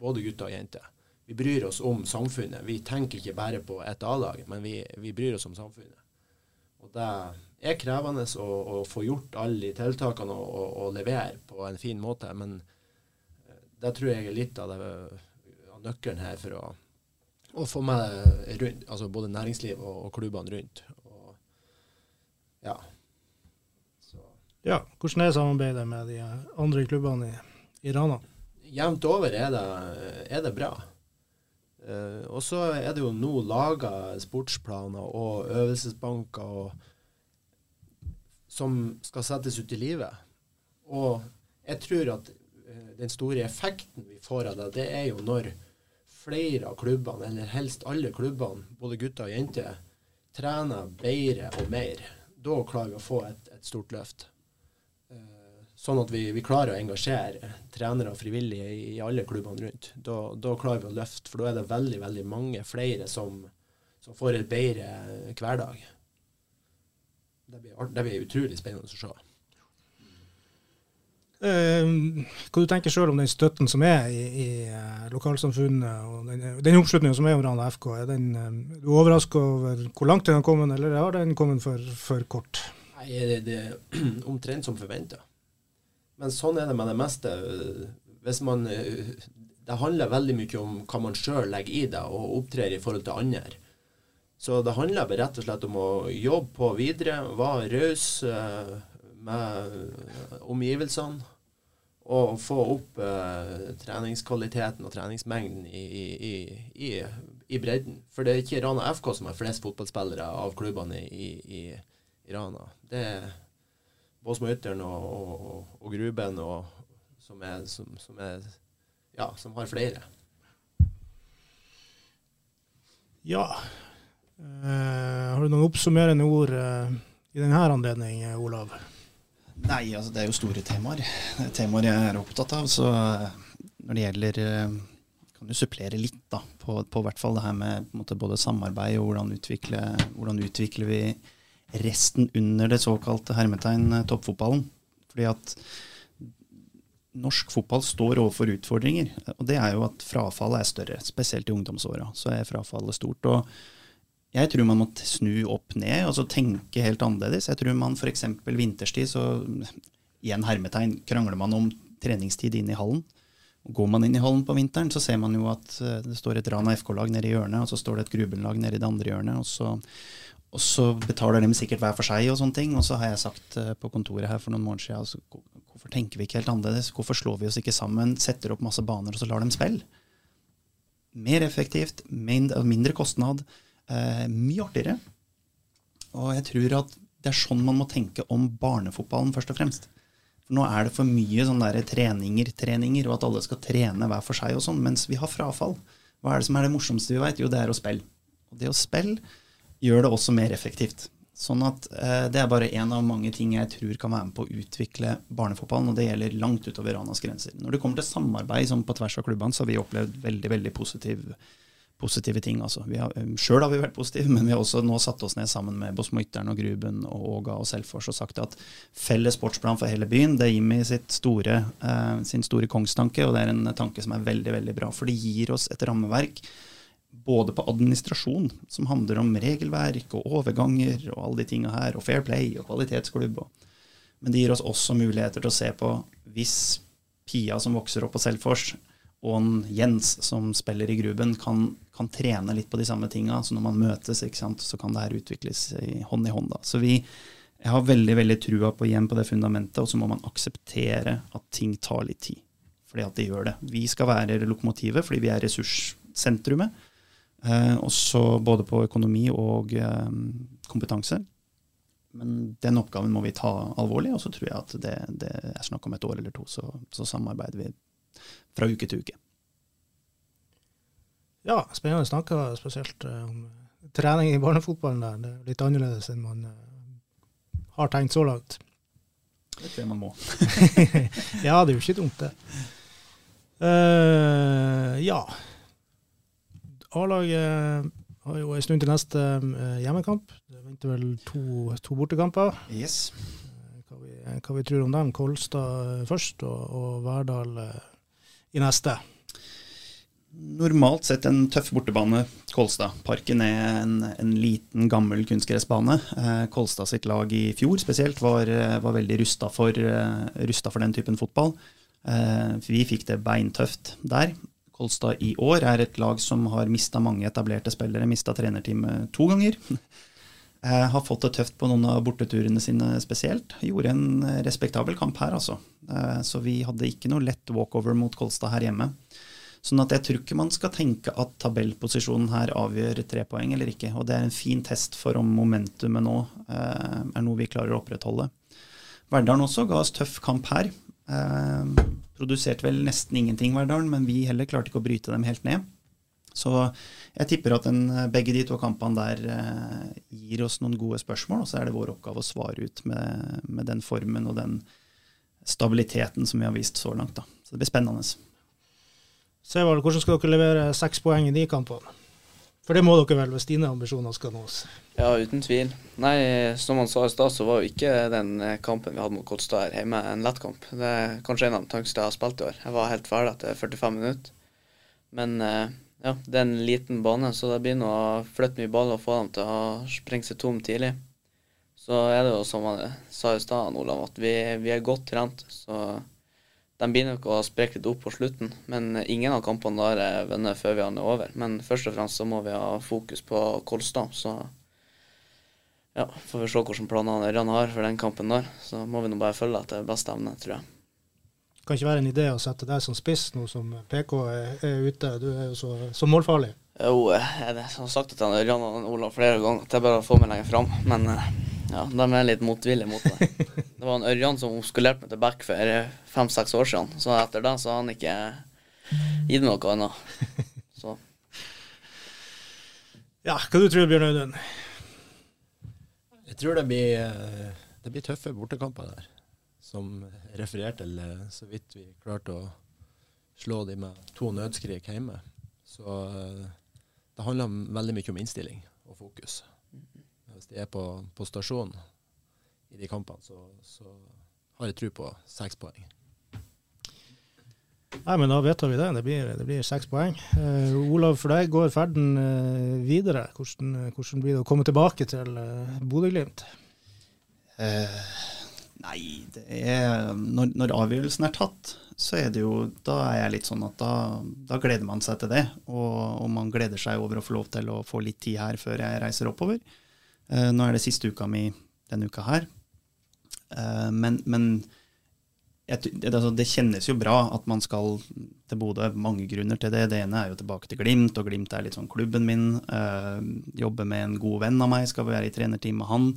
både gutter og jenter. Vi bryr oss om samfunnet. Vi tenker ikke bare på et A-lag, men vi, vi bryr oss om samfunnet. Og det er krevende å, å få gjort alle de tiltakene og, og, og, levere på en fin måte. Men eh, det tror jeg er litt av, det, av nøkkelen her for å, å få med rundt, altså både næringsliv og, og klubbene rundt. Ja. Så. ja. Hvordan er samarbeidet med de andre klubbene i, i Rana? Jevnt over er det, er det bra. Uh, og så er det jo nå laga sportsplaner og øvelsesbanker og, som skal settes ut i livet. Og jeg tror at uh, den store effekten vi får av det, det er jo når flere av klubbene, eller helst alle klubbene, både gutter og jenter, trener bedre og mer. Da klarer vi å få et, et stort løft. Sånn at vi, vi, klarer å engasjere trenere og frivillige i, i alle klubbene rundt. Da, da, klarer vi å løfte, for da er det veldig veldig mange flere som, som får en bedre hverdag. Det blir, det blir utrolig spennende å se. Uh, hva du tenker sjøl om den støtten som er i, i uh, lokalsamfunnet, og den, den oppslutninga som er om Rana FK? Er den, um, du overraska over hvor langt den har kommet, eller har den kommet for, for kort? Nei, det, det er omtrent som forventa. Men sånn er det med det meste. Hvis man Det handler veldig mye om hva man sjøl legger i det, og opptrer i forhold til andre. Så det handler rett og slett om å jobbe på videre, være raus eh, med omgivelsene. Og få opp eh, treningskvaliteten og treningsmengden i, i, i, i, bredden. For det er ikke Rana FK som har flest fotballspillere av klubbene i, Rana. Det er Båsmo-Ytteren og, og, og, Gruben, og, som, er, som, som, er, ja, som har flere. Ja. Eh, har du noen oppsummerende ord eh, i denne anledning, Olav? Nei, altså det er jo store temaer. Det er temaer jeg er opptatt av. Så når det gjelder Kan du supplere litt da, på, på hvert fall det her med måte, både samarbeid og hvordan utvikler, hvordan utvikler vi resten under det såkalte hermetegn eh, toppfotballen. Fordi at norsk fotball står overfor utfordringer. Og det er jo at frafallet er større. Spesielt i ungdomsåra så er frafallet stort. og jeg tror man må snu opp ned og så tenke helt annerledes. Jeg tror man f.eks. vinterstid, så igjen hermetegn, krangler man om treningstid inn i hallen. Går man inn i hallen på vinteren, så ser man jo at eh, det står et Rana FK-lag nede i hjørnet, og så står det et Gruben-lag nede i det andre hjørnet. og så og så betaler de sikkert hver for seg og sånne ting. Og så har jeg sagt uh, på kontoret her for noen måneder siden altså, hvorfor tenker vi ikke helt annerledes? Hvorfor slår vi oss ikke sammen, setter opp masse baner og så lar dem spille? Mer effektivt, mindre kostnad, eh, mye artigere. Og jeg tror at det er sånn man må tenke om barnefotballen først og fremst. For nå er det for mye sånn der treninger, treninger, og at alle skal trene hver for seg og sånn, mens vi har frafall. Hva er det som er det morsomste vi veit? Jo, det er å spille. Og det å spille gjør det også mer effektivt. Sånn at eh, Det er bare én av mange ting jeg tror kan være med på å utvikle barnefotballen, og det gjelder langt utover Ranas grenser. Når det kommer til samarbeid som på tvers av klubbene, så har vi opplevd veldig veldig positiv, positive ting. Altså. Um, Sjøl har vi vært positive, men vi har også nå satt oss ned sammen med Bosmo Ytteren og Gruben og Åga og Selfors og sagt at felles sportsplan for hele byen, det er Jimmy store, eh, sin store kongstanke, og det er en tanke som er veldig, veldig bra. For det gir oss et rammeverk både på administrasjon, som handler om regelverk og overganger og alle de tinga her, og Fair Play og kvalitetsklubb. Men det gir oss også muligheter til å se på hvis Pia som vokser opp på Selfors, og en Jens som spiller i Gruben, kan, kan, trene litt på de samme tinga. Så når man møtes, sant, så kan det her utvikles i hånd i hånd. Da. Så vi, jeg har veldig veldig trua på igjen på det fundamentet, og så må man akseptere at ting tar litt tid. Fordi at det gjør det. Vi skal være lokomotivet fordi vi er ressurssentrumet. Eh, også både på økonomi og eh, kompetanse. Men den oppgaven må vi ta alvorlig, og så tror jeg at det, det er snakk om et år eller to, så, så, samarbeider vi fra uke til uke. Ja, spennende snakke spesielt eh, om trening i barnefotballen. der. Det er litt annerledes enn man har tenkt så langt. Det tror jeg man må. ja, det er jo ikke dumt, det. Uh, ja. A-laget har jo en stund til neste uh, hjemmekamp. Det venter vel to, to bortekamper. Yes. Uh, hva, vi, hva, vi, tror om dem. Kolstad først, og, og Verdal i neste. normalt sett en tøff bortebane, Kolstad. Parken er en, en liten, gammel kunstgressbane. Eh, Kolstad sitt lag i fjor spesielt var, eh, var veldig rusta for, uh, rusta for den typen fotball. Eh, vi fikk det beintøft der. Kolstad i år er et lag som har mista mange etablerte spillere, mista trenerteamet to ganger. Eh, har fått det tøft på noen av borteturene sine spesielt. Gjorde en respektabel kamp her, altså. Eh, så vi hadde ikke noe lett walkover mot Kolstad her hjemme. Sånn at jeg tror ikke man skal tenke at tabellposisjonen her avgjør tre poeng eller ikke. Og det er en fin test for om momentumet nå eh, er noe vi klarer å opprettholde. Verdalen også ga oss tøff kamp her. Eh, produserte vel nesten ingenting, Verdalen, men vi heller klarte ikke å bryte dem helt ned. Så jeg tipper at den, begge de to kampene der eh, gir oss noen gode spørsmål, og så er det vår oppgave å svare ut med, med den formen og den stabiliteten som vi har vist så langt. Da. Så det blir spennende. Sevald, hvordan skal dere levere seks poeng i de kampene? For det må dere vel hvis dine ambisjoner skal nås? Ja, uten tvil. Nei, som han sa i stad, så var jo ikke den kampen vi hadde mot Kolstad her hjemme en lett kamp. Det er kanskje en av de tøngste jeg har spilt i år. Jeg var helt ferdig etter 45 minutter. Men eh, ja, det er en liten bane, så det blir nå å flytte mye ball og få dem til å sprenge seg tom tidlig. Så er det jo som han sa i stad, Olav, at vi, vi, er godt trent. Så de blir nok å spreke litt opp på slutten. Men ingen av kampene lar er vunnet før vi er over. Men først og fremst så må vi ha fokus på Kolstad. Så ja, får vi se hvilke planer Ørjan har for den kampen der. Så må vi nå bare følge etter beste evne, tror jeg kan ikke være en idé å sette deg som spiss nå som PK er, er ute. Du er jo så, så målfarlig. Jo, jeg har sagt det til Ørjan og Olav flere ganger at det er bare å få meg lenger fram. Men eh, ja, de er litt motvillige mot det. Det var en Ørjan som skolerte meg til back for fem-seks år siden. Så etter det så har han ikke gitt meg noe annet. Så. Ja, hva du tror du, Bjørn Audun? Jeg tror det blir, eh, det blir tøffe bortekamper der som refererte til eh, så vidt vi klarte å slå de med to nødskrik hjemme. Så eh, det handler veldig mye om innstilling og fokus. Hvis de er på, på stasjonen i de kampene, så, så har jeg tro på seks poeng. Nei, men Da vedtar vi det. Det blir, det blir seks poeng. Uh, Olav, for deg går ferden uh, videre. Hvordan, hvordan, blir det å komme tilbake til uh, Bodø-Glimt? Uh, Nei, det er når, når, avgjørelsen er tatt, så er det jo Da er jeg litt sånn at da, da gleder man seg til det. Og, og, man gleder seg over å få lov til å få litt tid her før jeg reiser oppover. Uh, nå er det siste uka mi denne uka her. Uh, men, men altså, det, kjennes jo bra at man skal til Bodø. Mange grunner til det. Det ene er jo tilbake til Glimt, og Glimt er litt sånn klubben min. Uh, jobbe med en god venn av meg, skal være i trenerteam med han.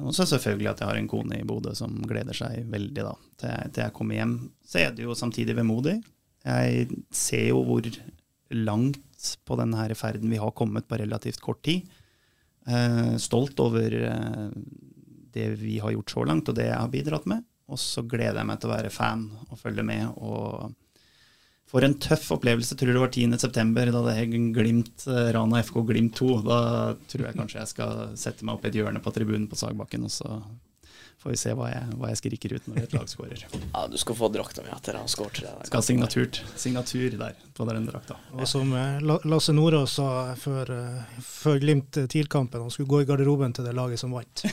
Og så selvfølgelig at jeg har en kone i Bodø som gleder seg veldig da, til, jeg, til jeg kommer hjem. Så er det jo samtidig vemodig. Jeg ser jo hvor langt på denne ferden vi har kommet på relativt kort tid. Uh, stolt over uh, det vi har gjort så langt, og det jeg har bidratt med. Og så gleder jeg meg til å være fan og følge med og for en tøff opplevelse. Tror det var 10.9., da det Glimt, eh, Rana FK Glimt 2. Da tror jeg kanskje jeg skal sette meg opp i et hjørne på tribunen på Sagbakken, og så får vi se hva jeg, hva jeg skriker ut når et lag skårer. Ja, du skal få drakta mi etter han skåret. Skal ha signatur, signatur der på den drakta. Og som eh, Lasse Nordås sa før, eh, før Glimt-TIL-kampen, han skulle gå i garderoben til det laget som vant.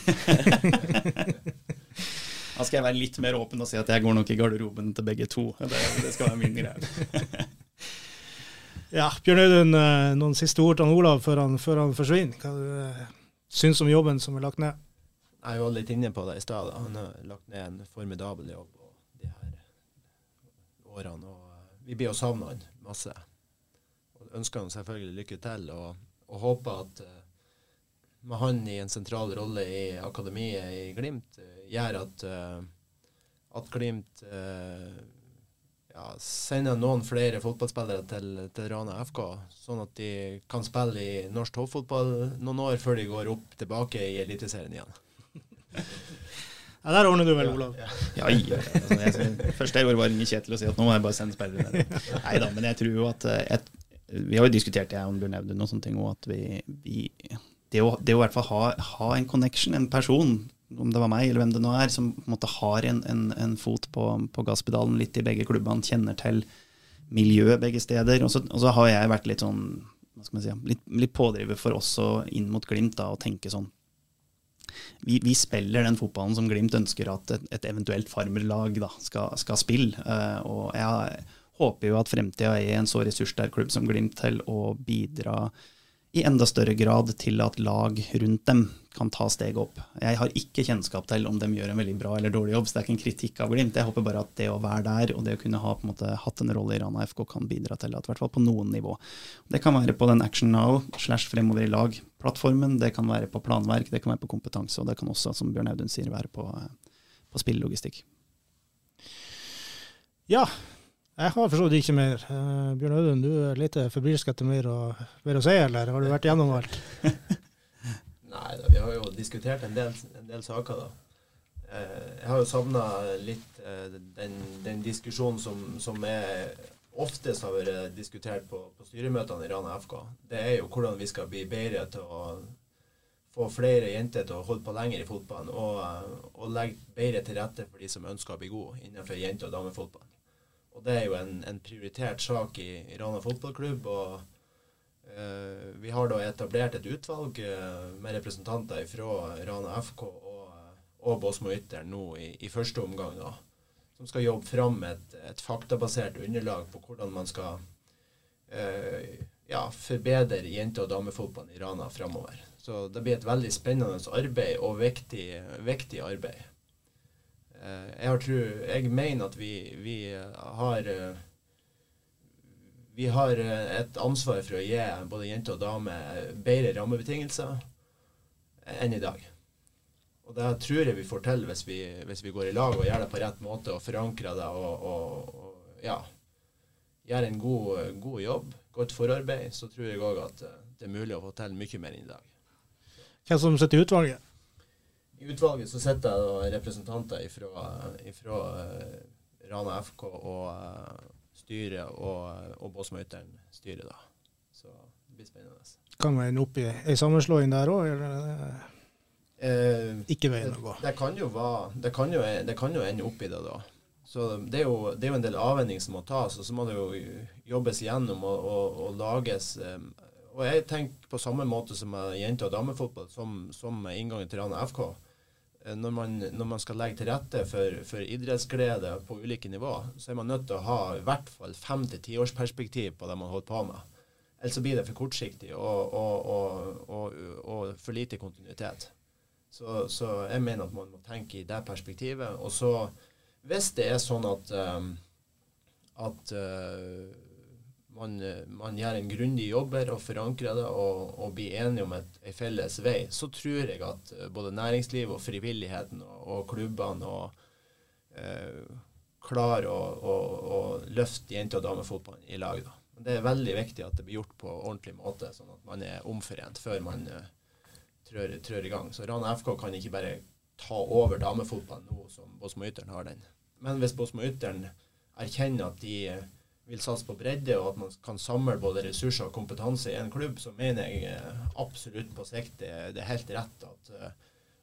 Da skal jeg være litt mer åpen og si at jeg går nok i garderoben til begge to. Det, det skal være min greie. ja, Bjørn Audun, eh, noen siste ord til Olav før han, før han forsvinner. Hva du syns om jobben som er lagt ned? Jeg var litt inne på det i stad. Han har lagt ned en formidabel jobb de her årene. og eh, Vi blir jo savna han masse. Og ønsker han selvfølgelig lykke til, og, og håper at med han i en sentral rolle i akademiet i Glimt, eh, gjør at, at Glimt ja, sender noen flere fotballspillere til, til, Rana FK, sånn at de kan spille i norsk toppfotball noen år før de går opp tilbake i Eliteserien igjen. Ja, Der ordner du vel, Olav? Ja, ja. altså, jeg, første jeg gjorde, var å ringe Kjetil og si at nå må jeg bare sende spillere ned. Nei da, men jeg tror jo at et, Vi har jo diskutert jeg og Bjørn Audun og sånne ting, òg, at vi, vi det å, det å i hvert fall ha, ha, en connection, en person, om det var meg eller hvem det nå er, som på en måte har en, en, en fot på, på, gasspedalen litt i begge klubbene, kjenner til miljøet begge steder. Og så, og så har jeg vært litt sånn hva skal man si, litt, litt pådriver for også inn mot Glimt da, å tenke sånn vi, vi, spiller den fotballen som Glimt ønsker at et, et eventuelt farmerlag da, skal, skal spille. Uh, og jeg håper jo at fremtida er en så ressurssterk klubb som Glimt til å bidra i enda større grad til at lag rundt dem kan ta steget opp. Jeg har ikke kjennskap til om de gjør en veldig bra eller dårlig jobb, så det er ikke en kritikk av Glimt. Jeg håper bare at det å være der og det å kunne ha på en måte hatt en rolle i Rana FK kan bidra til at i hvert fall på noen nivå. Det kan være på den Action Now slash fremover i lag-plattformen, det kan være på planverk, det kan være på kompetanse, og det kan også, som Bjørn Audun sier, være på, på spillelogistikk. Ja, jeg har for så vidt ikke mer. Uh, Bjørn Audun, du er litt febrilsk etter mer å, mer å si, eller har du vært gjennom alt? Nei da, vi har jo diskutert en del, en del saker, da. Uh, jeg har jo savna litt den, den, diskusjonen som, som er oftest har vært diskutert på, på styremøtene i Rana FK. Det er jo hvordan vi skal bli bedre til å få flere jenter til å holde på lenger i fotballen, og, og legge bedre til rette for de som ønsker å bli gode innenfor jente- og damefotballen. Og det er jo en, en prioritert sak i, i Rana fotballklubb. og uh, Vi har da etablert et utvalg uh, med representanter fra Rana FK og, og Båsmo Ytter nå i, i, første omgang. da, Som skal jobbe fram et, et faktabasert underlag på hvordan man skal uh, ja, forbedre jente- og damefotballen i Rana framover. Så det blir et veldig spennende arbeid og viktig, viktig arbeid. Eh, jeg, tru jeg, mener at vi, vi, har eh, vi har eh, et ansvar for å gi både jenter og damer bedre rammebetingelser enn i dag. Og det tror jeg vi får til hvis vi, hvis vi går i lag og gjør det på rett måte og forankrer det og, og, og ja, gjør en god, god, jobb, godt forarbeid, så tror jeg òg at det er mulig å få til mye mer enn i dag. Hvem som sitter i utvalget? I utvalget så sitter det representanter fra eh, Rana FK og uh, styret og, og Båsmøyteren styret, da. Så det blir spennende. Kan man ende opp i ei sammenslåing der òg, eller eh, ikke veien å gå? Det, kan jo det, kan jo, det kan jo ende opp i det, da. Så det er, jo, det er jo en del avveining som må tas, og så må det jo jobbes igjennom og, og, og lages Og jeg tenker på samme måte som jente- og damefotball, som, som inngangen til Rana FK. Eh, når man, når man, skal legge til rette for, for, idrettsglede på ulike nivå, så er man nødt til å ha i hvert fall fem til tiårsperspektiv på det man holder på med. Ellers blir det for kortsiktig og, og, og, og for lite kontinuitet. Så, så, jeg mener at man må tenke i det perspektivet. Og så, hvis det er sånn at, um, at uh, man, man, gjør en grundig jobb her og forankrer det og, og blir enige om et, en felles vei, så tror jeg at eh, både næringslivet og frivilligheten og, og klubbene og, eh, klarer å, å, å, løfte jente- og damefotballen i lag. Da. Det er veldig viktig at det blir gjort på ordentlig måte, sånn at man er omforent før man uh, trør, i gang. Så Rana FK kan ikke bare ta over damefotballen nå som Bosmo Ytteren har den. Men hvis Bosmo Ytteren erkjenner at de vil satse på bredde, og at man kan samle både ressurser og kompetanse i en klubb, så mener jeg eh, absolutt på sikt det, det er helt rett at, eh,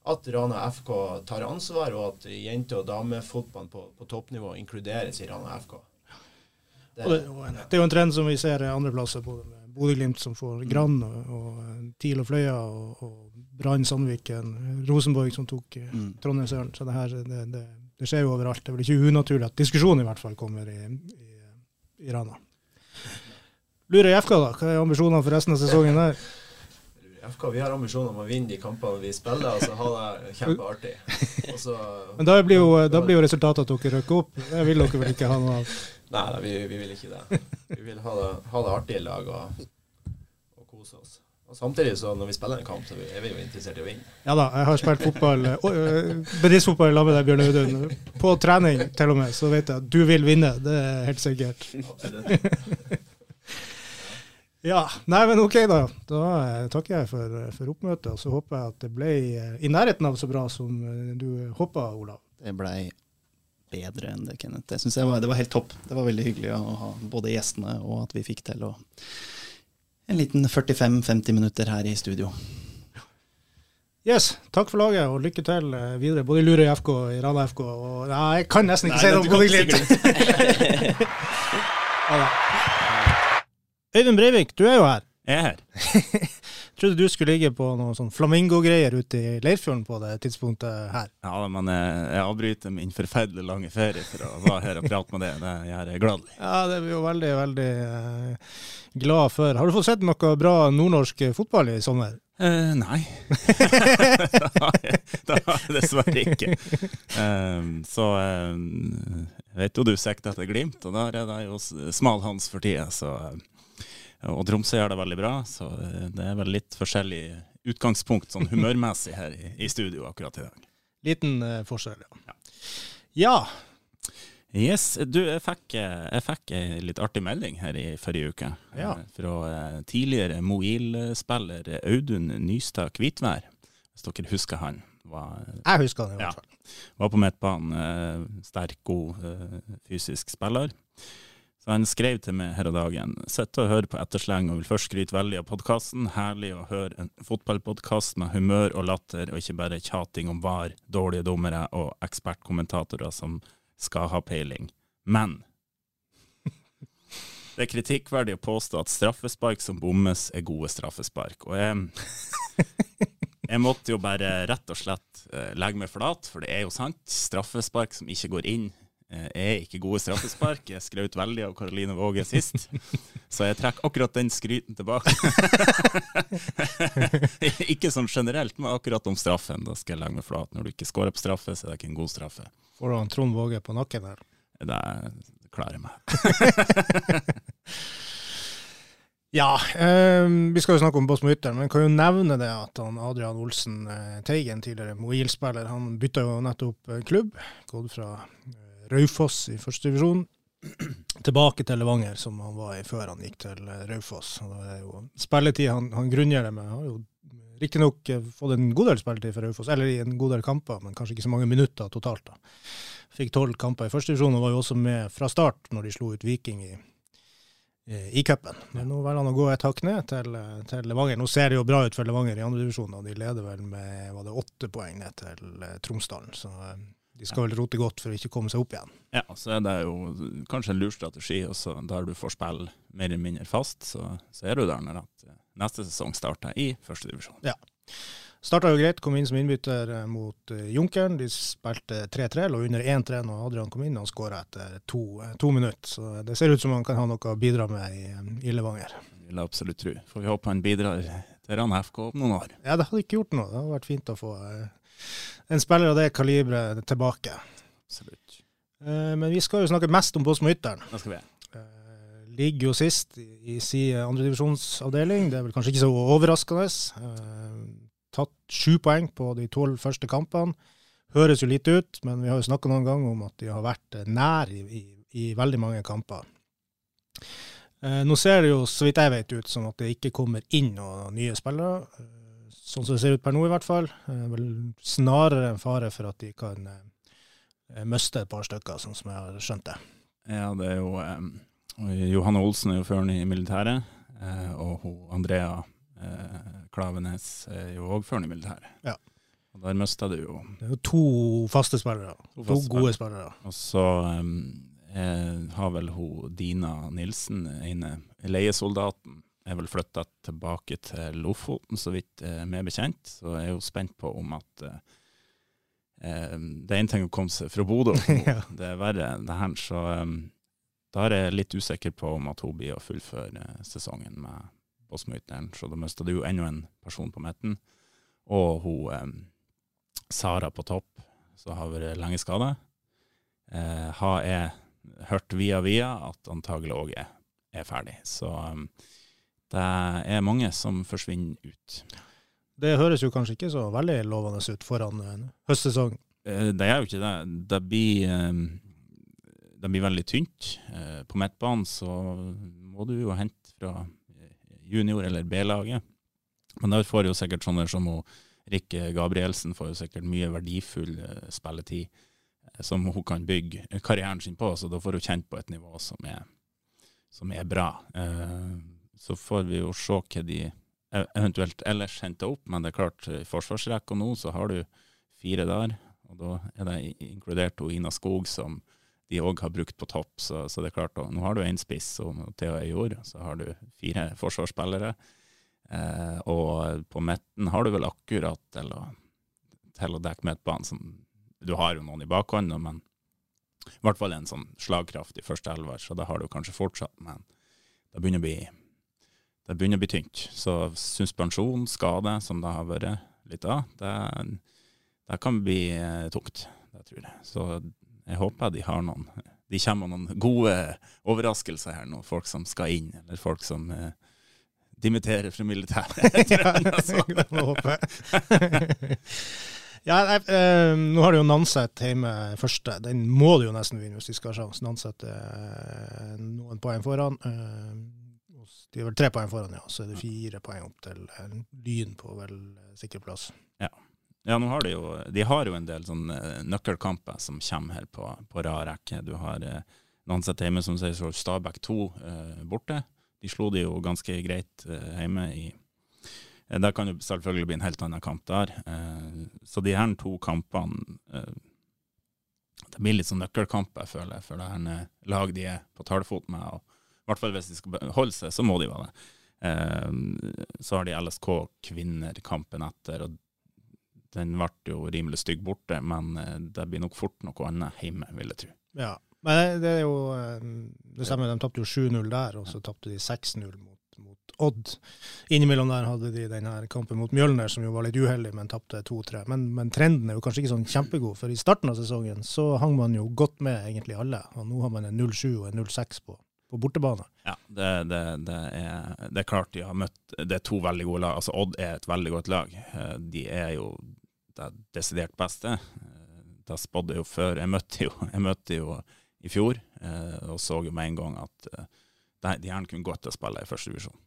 at Rana FK tar ansvar, og at jente- og damefotballen på, på toppnivå inkluderes i Rana FK. Det, det, det, er jo en trend som vi ser andre plasser, både med Bodø-Glimt som får Grann, og, og TIL og Fløya, og, og Brann Sandviken, Rosenborg som tok eh, mm. Trondheim-Søren. Så det, her, det, det, skjer jo overalt. Det er vel ikke unaturlig at diskusjonen i hvert fall kommer i, i i Rana. Lurer FK, da? Hva er ambisjonene for resten av sesongen der? FK, Vi har ambisjoner om å vinne de kampene vi spiller, og så ha det kjempeartig. Også, Men da blir, jo, da blir jo resultatet at dere rykker opp. Det vil dere vel ikke ha noe av? Nei, vi, vi, vil ikke det. Vi vil ha det, ha det artig i lag og, og kose oss. Og Samtidig så når vi spiller en kamp, så er vi jo interessert i å vinne. Ja da, jeg har spilt fotball, eh, bedriftsfotball sammen med deg, Bjørn Audun. På trening til og med, så vet jeg at du vil vinne. Det er helt sikkert. ja, nei, men ok da. Da eh, takker jeg for, for oppmøtet. Og så håper jeg at det ble eh, i nærheten av så bra som du håpa, Olav. Det ble bedre enn det, Kenneth. Jeg var, det var helt topp. Det var veldig hyggelig å ha både gjestene og at vi fikk til å en liten 45-50 minutter her i studio. Yes, takk for laget, og lykke til eh, videre. Både i Lurøy FK og i Rana FK. Og, nei, jeg kan nesten ikke Nei, si det om Bodø-Glimt. Øyvind Breivik, du er jo her. Jeg er her. Trodde du skulle ligge på noen sånn flamingo-greier ute i Leirfjorden på det tidspunktet her. Ja, men jeg, jeg avbryter min forferdelig lange ferie for å være her og prate med deg. Det gjør jeg gladelig. Ja, det er vi jo veldig, veldig uh, glad for. Har du fått sett noe bra nordnorsk fotball i sommer? Uh, nei. det har jeg det har jeg dessverre ikke. Um, så um, jeg vet jo du sikter etter Glimt, og der er det jo smalhans for tida. Så, eh, og Tromsø gjør det veldig bra, så eh, det er vel litt forskjellig utgangspunkt sånn humørmessig her i, i studio akkurat i dag. Liten uh, forskjell, ja. Ja, Yes, du, jeg fikk, eh, jeg fikk en litt artig melding her i forrige uke. Ja. Fra tidligere Moil-spiller Audun Nystad Kvitvær. Hvis dere husker han. Var, jeg husker han i hvert fall. Ja, var på midtbanen. Sterk, god fysisk spiller. Så han skrev til meg her og dagen. Sitter og hører på ettersleng og vil først skryte veldig av podkasten. Herlig å høre en fotballpodkast med humør og latter, og ikke bare tjating om VAR, dårlige dommere og ekspertkommentatorer som skal ha peiling. Men det er kritikkverdig å påstå at straffespark som bommes, er gode straffespark. Og jeg, jeg måtte jo bare rett og slett eh, legge meg flat, for det er jo sant. Straffespark som ikke går inn, er ikke gode straffespark. Jeg skrøt veldig av Karoline Våge sist, så jeg trekker akkurat den skryten tilbake. ikke sånn generelt, men akkurat om straffen. Da skal jeg legge meg flat. Når du ikke skårer på straffe, så er det ikke en god straffe. Får du han Trond Våge på nakken her. Det klarer jeg meg. Ja, eh, vi skal jo snakke om Bosmo Ytteren, men jeg kan jo nevne det at han Adrian Olsen eh, Teigen, tidligere Moil-spiller, han bytta jo nettopp eh, klubb. Gått fra eh, Raufoss i første divisjon tilbake til Levanger, som han var i før han gikk til eh, Raufoss. Spilletid han, han grunngir det med. Har jo riktignok eh, fått en god del spilletid for Raufoss, eller i en god del kamper, men kanskje ikke så mange minutter totalt. da. Fikk tolv kamper i første divisjon og var jo også med fra start når de slo ut Viking i eh, i cupen. Men nå velger han å gå et hakk ned til, til Levanger. Nå ser det jo bra ut for Levanger i andredivisjon, og de leder vel med var det åtte poeng ned til Tromsdalen. Så de skal vel rote godt for å ikke komme seg opp igjen. Ja, så er det jo kanskje en lur strategi, også der du får spille mer eller mindre fast, så, så er du der når eh, neste sesong starter i første divisjon. Starta jo greit, kom inn som innbytter eh, mot eh, Junkeren. De spilte 3-3, lå under 1-3 når Adrian kom inn, og skåra etter to, to minutter. Så det ser ut som han kan ha noe å bidra med i, i Levanger. Vil jeg absolutt tro. Får vi håpe han bidrar til Rana FK om noen år. Ja, det hadde ikke gjort noe. Det hadde vært fint å få en spiller av det kaliberet tilbake. Absolutt. Eh, Men vi skal jo snakke mest om Bosmo Ytteren. Da skal vi. Eh, ligger jo sist i, si andredivisjonsavdeling. Det er vel kanskje ikke så overraskende. Eh, tatt sju poeng på de tolv første kampene. Høres jo lite ut, men vi har jo snakka noen ganger om at de har vært nær i, i, i veldig mange kamper. Nå ser det jo, så vidt jeg vet, ut som at det ikke kommer inn noen nye spillere. Sånn som det ser ut per nå, i hvert fall. Eh, vel snarere en fare for at de kan eh, miste et par stykker, sånn som jeg har skjønt det. Ja, det er jo eh, Johanne Olsen er jo føreren i militæret, eh, og hun, Andrea eh, Klavenes er jo òg føreren i militæret. Ja. Og der mista du jo Det er jo to faste spillere. To To, faste gode spillere. Og så um, eh, har vel hun Dina Nilsen, ene leiesoldaten, er vel flytta tilbake til Lofoten, så vidt eh, meg bekjent. Så jeg er jo spent på om at eh, eh, Det er én ting å komme seg fra Bodø, Ja. det er verre enn det her. Så um, da er jeg litt usikker på om at hun blir å fullføre eh, sesongen med Båtsmøyteren. Så da mista du jo enda en person på midten. Og hun um, Sara på topp, som har vært lenge skada, eh, har jeg hørt via via at antagelig òg er, er ferdig. Så um, det er mange som forsvinner ut. Det høres jo kanskje ikke så veldig lovende ut foran en høstsesong. Eh, Det er jo ikke det. Det blir, eh, det blir veldig tynt. Eh, På midtbanen så må du jo hente fra junior- eller B-laget. Men der får jo sikkert sånne som Rikke Gabrielsen får jo sikkert mye verdifull eh, spilletid eh, som hun kan bygge karrieren sin på, så da får hun kjent på et nivå som er, som er bra. Så får vi jo se hva de e- eventuelt ellers henter opp, men det er klart, i forsvarsrekka nå så har du fire der, og da er det inkludert Ina Skog som de òg har brukt på topp. Så, så det er klart, nå har du én spiss og Theo Øyjord, så har du fire forsvarsspillere. Eh, og på midten har du vel akkurat til å, til å dekke midtbanen. Du har jo noen i bakhånd, men i hvert fall en sånn slagkraftig førsteelver, så da har du kanskje fortsatt. Men det begynner å bli, det begynner å bli tynt. Så suspensjon, skade, som det har vært litt av, det, det kan bli eh, tungt. Det tror jeg. Så jeg håper de har noen De kommer med noen gode overraskelser her nå, folk som skal inn, eller folk som eh, dimitterer fra militæret. ja, det vi håpe. ja, jeg, eh, nå har du jo Nanset hjemme første. Den må du jo nesten vinne hvis de skal ha sjanse. Nanset er noen poeng foran. Eh, de er vel tre poeng foran, ja. Så er det fire poeng opp til eh, Lyn på vel eh, sikker plass. Ja. Ja, nå har de jo De har jo en del sånne eh, nøkkelkamper som kommer her på, på rad rekke. Du har eh, Nanset hjemme, som sier så Stabæk 2 eh, borte. De slo de jo ganske greit eh, hjemme i eh, Der kan jo selvfølgelig bli en helt annen kamp der. Så de her to kampene Det blir litt sånn nøkkelkamper, føler for det her lag de er på talefot med. og I hvert fall hvis de skal holde seg, så må de være det. Eh, så har de LSK kvinner-kampen etter. og den ble jo rimelig stygg borte, men eh, det blir nok fort noe annet hjemme, vil jeg tro. Ja, men det er jo eh, Det stemmer, de tapte jo 7-0 der, og så tapte de 6-0 mot, mot Odd. Innimellom der hadde de denne kampen mot Mjølner, som jo var litt uheldig, men tapte 2-3. Men, men, trenden er jo kanskje ikke sånn kjempegod, for i starten av sesongen så hang man jo godt med egentlig alle, og nå har man en 0-7 og en 0-6 på, på bortebane. Ja, det, det, det, er, det, er, klart de har møtt Det er to veldig gode lag. Altså Odd er et veldig godt lag. Eh, de er jo det desidert beste. Da spådde jeg jo før. Jeg møtte jo, jeg møtte jo i fjor eh, og så jo med en gang at de gjerne kunne gått til å spille i første divisjon.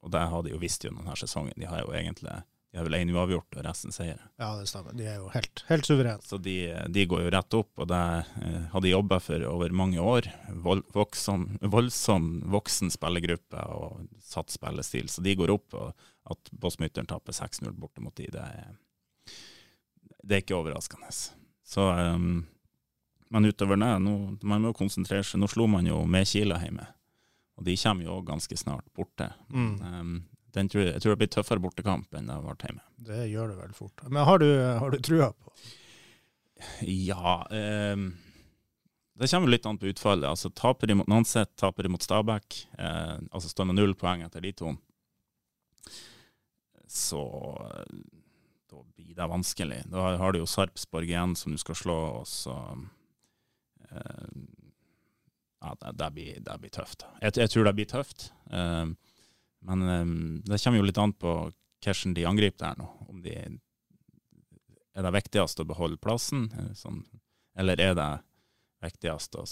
Og det har de jo visst jo denne sesongen. De har jo egentlig de har vel én uavgjort og resten seier. Ja, det stemmer. De er jo helt, helt suverene. Så de, de, går jo rett opp, og det eh, har de jobba for over mange år. Vol, voksom, voldsom voksen spillergruppe og satt spillestil. Så de går opp, og at Bossmytteren taper 6-0 borte mot de, det er, det er ikke overraskende. Så, um, men utover det, nå, man må konsentrere seg. Nå slo man jo med Kila hjemme, og de kommer jo ganske snart borte. Mm. Um, tror jeg, tror det blir tøffere bortekamp enn det har vært hjemme. Det gjør det vel fort. Men har du, har du trua på Ja. Eh, det kommer litt an på utfallet. Altså, taper de mot Nanset, taper imot Stabæk. Eh, altså står med null poeng etter de to. Så da blir det vanskelig. Da har du jo Sarpsborg igjen som du skal slå, og så eh, Ja, det, det, blir, det, blir, tøft. Jeg, jeg, tror det blir tøft. Eh, men um, det kommer jo litt an på hvordan de angriper der nå. Om de Er det viktigst å beholde plassen, sånn, eller er det viktigst å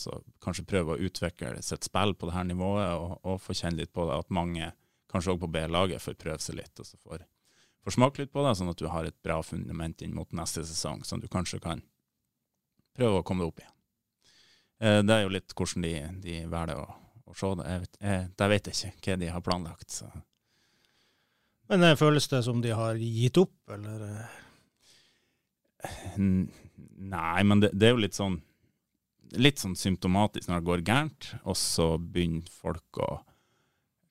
kanskje prøve å utvikle sitt spill på det her nivået, og, og få kjenne litt på det at mange, kanskje òg på B-laget, får prøve seg litt. og så får, får smake litt på det, sånn at du har et bra fundament inn mot neste sesong, som du kanskje kan prøve å komme deg opp i. Eh, det er jo litt hvordan de, de velger å å se det. Jeg vet, jeg, det vet jeg ikke hva de har planlagt. Så. Men det eh, føles det som de har gitt opp, eller? Nei, men det, det, er jo litt sånn litt sånn symptomatisk når det går gærent, og så begynner folk å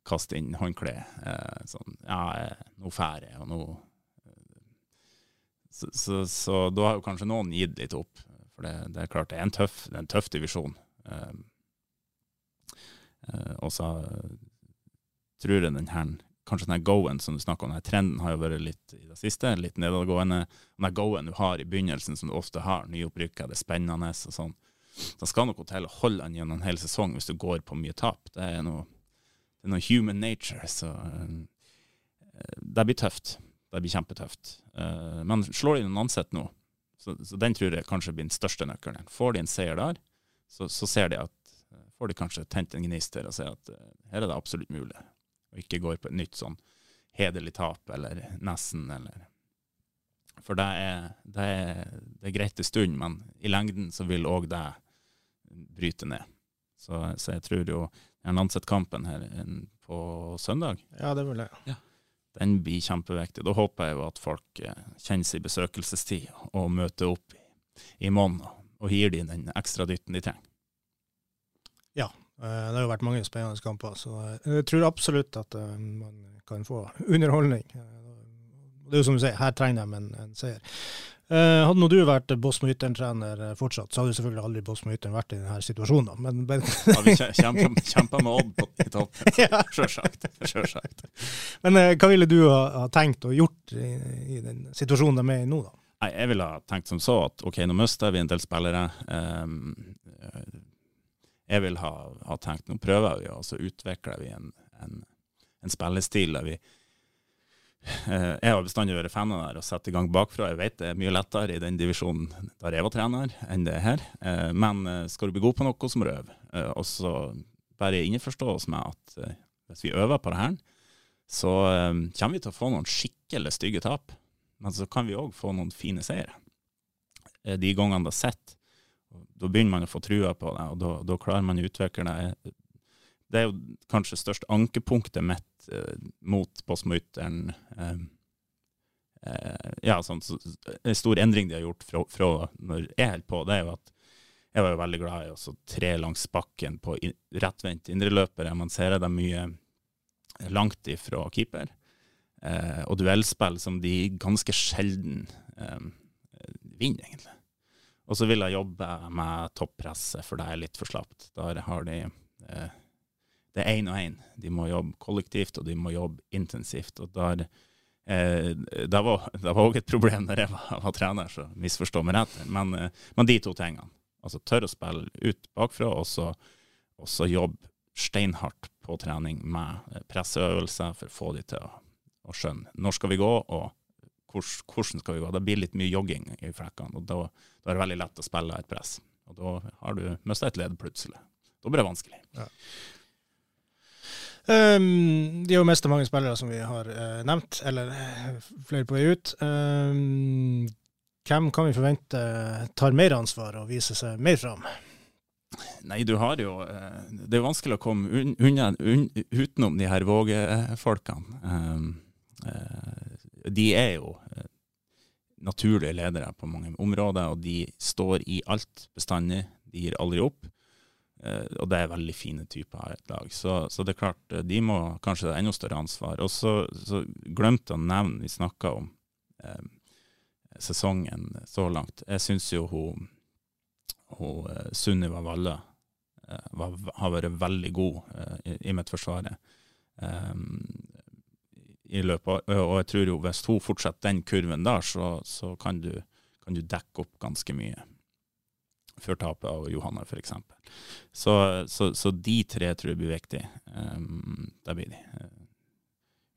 kaste inn håndkle. Eh, sånn Ja, nå drar jeg, og nå så, så, så, da har jo kanskje noen gitt litt opp. For det, det er klart det er en tøff, det er en tøff divisjon. Eh, Eh, og så tror jeg den her kanskje den her go-en som du snakker om, den her trenden har jo vært litt i det siste, litt nedadgående. Den go-en du har i begynnelsen, som du ofte har, nyopprykka, det er spennende og sånn. da skal til å holde den gjennom en hel sesong hvis du går på mye tap. Det er noe, det er noe human nature. Så uh, det blir tøft. Det blir kjempetøft. Men slår de noen ansett nå, så, så, den tror jeg kanskje blir den største nøkkelen. Får de en seier der, så, så ser de at får de kanskje tent en gnist til og ser at uh, her er det absolutt mulig. Og ikke går på et nytt sånn hederlig tap eller nesten, eller For det er, det er, det er greit en stund, men i lengden så vil òg det bryte ned. Så, så, jeg tror jo den ansett kampen her på søndag Ja, det vil jeg. Ja. Den blir kjempeviktig. Da håper jeg jo at folk uh, kjenner sin besøkelsestid og møter opp i, i morgen og gir de den ekstra dytten de trenger. Ja, eh, det har jo vært mange spennende kamper, så jeg tror absolutt at eh, man kan få underholdning. Eh, Det er jo som du sier, her trenger de en, en seier. Eh, hadde nå du vært Boss med Ytteren-trener fortsatt, så hadde jo selvfølgelig aldri Boss med Ytteren vært i denne situasjonen. Men, men, ja, vi kje- kjemper, kjemper med Odd på, i toppen. ja. Sjølsagt. Sjølsagt. men eh, hva ville du ha, ha tenkt og gjort i, i den situasjonen de er i nå, da? Nei, jeg ville ha tenkt som så at ok, nå mister vi en del spillere. Eh, jeg vil ha, ha tenkt nå prøver vi, og så utvikler vi en, en, en spillestil der vi eh, Jeg har bestandig vært fan av det å sette i gang bakfra. Jeg vet det er mye lettere i den divisjonen der jeg var trener, enn det er her. Eh, men eh, skal du bli god på noe, så må du øve. Og så bare innforstå oss med at hvis vi øver på det her, så kommer vi til å få noen skikkelig stygge tap. Men så kan vi òg få noen fine seire. De gangene det sitter, da begynner man å få trua på det, og da, klarer man å utvikle det. Det er jo kanskje største ankepunktet mitt eh, mot Postmytteren. Eh, eh, ja, sånn, så, en stor endring de har gjort fra, fra når jeg holdt på, det er jo at jeg var jo veldig glad i å tre langs bakken på in, rettvendt indreløpere. Man ser det mye langt ifra keeper eh, og duellspill som de ganske sjelden eh, vinner, egentlig. Og så vil jeg jobbe med toppresset, for det er litt for slapt. Der har de eh, Det er én og én. De må jobbe kollektivt, og de må jobbe intensivt. Og der eh, Det var òg et problem da jeg var, var trener, så misforstå meg rett. Men, eh, men de to tingene. Altså tørre å spille ut bakfra, og så, og så jobbe steinhardt på trening med eh, presseøvelser for å få de til å, å skjønne når skal vi gå, og hvordan skal vi gå. Det blir litt mye jogging i flekkene, og da, da er det veldig lett å spille et press. Og da har du mista et ledd plutselig. Da blir det vanskelig. Um, de har jo av mange spillere, som vi har uh, nevnt, eller eh, flere på vei ut. Um, hvem kan vi forvente tar mer ansvar og viser seg mer fram? Nei, du har jo eh, Det er vanskelig å komme un, unna, un, utenom de her vågefolkene. Um, eh, de er jo naturlige ledere på mange områder, og de står i alt bestandig. De gir aldri opp. Eh, og det er veldig fine typer her i dag. Så, så det er klart, eh, de må kanskje ha enda større ansvar. Og så, glemte jeg å nevne, vi snakka om eh, sesongen så langt. Jeg syns jo hun, hun eh, Sunniva Valle eh, var, har vært veldig god eh, i, i Midtforsvaret. Um, i løpet av, og jeg tror jo hvis hun fortsetter den kurven der, så, så kan, du, kan du dekke opp ganske mye. Før tapet av Johanna, f.eks. Så, så, så de tre tror jeg blir viktig. Um, det blir de.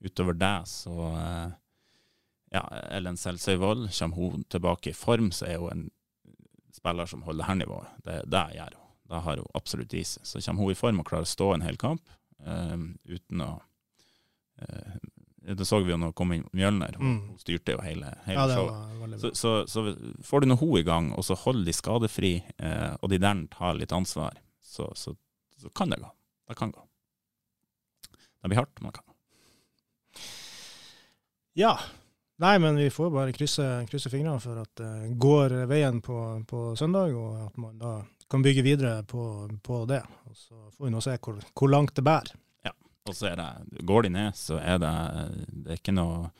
Utover det så uh, ja, Ellen Selsøy Wold, kommer hun tilbake i form, så er hun en spiller som holder her nivået. Det, det gjør hun. Da har hun absolutt i seg. Så kommer hun i form og klarer å stå en hel kamp um, uten å uh, Det så vi jo når hun kom inn Mjølner. Hun, Mm. styrte jo hele, hele Ja, showet. Så, så, så får du nå hun i gang, og så holder de skadefri, eh, og de der tar litt ansvar, så, så, så kan det gå. Det kan gå. Det blir hardt, men det kan gå. Ja. Nei, men vi får bare krysse, krysse fingrene for at det går veien på, på søndag, og at man da kan bygge videre på, på det. Og så får vi nå se hvor, hvor langt det bærer. Og så er det, går de ned, så er det, det er ikke noe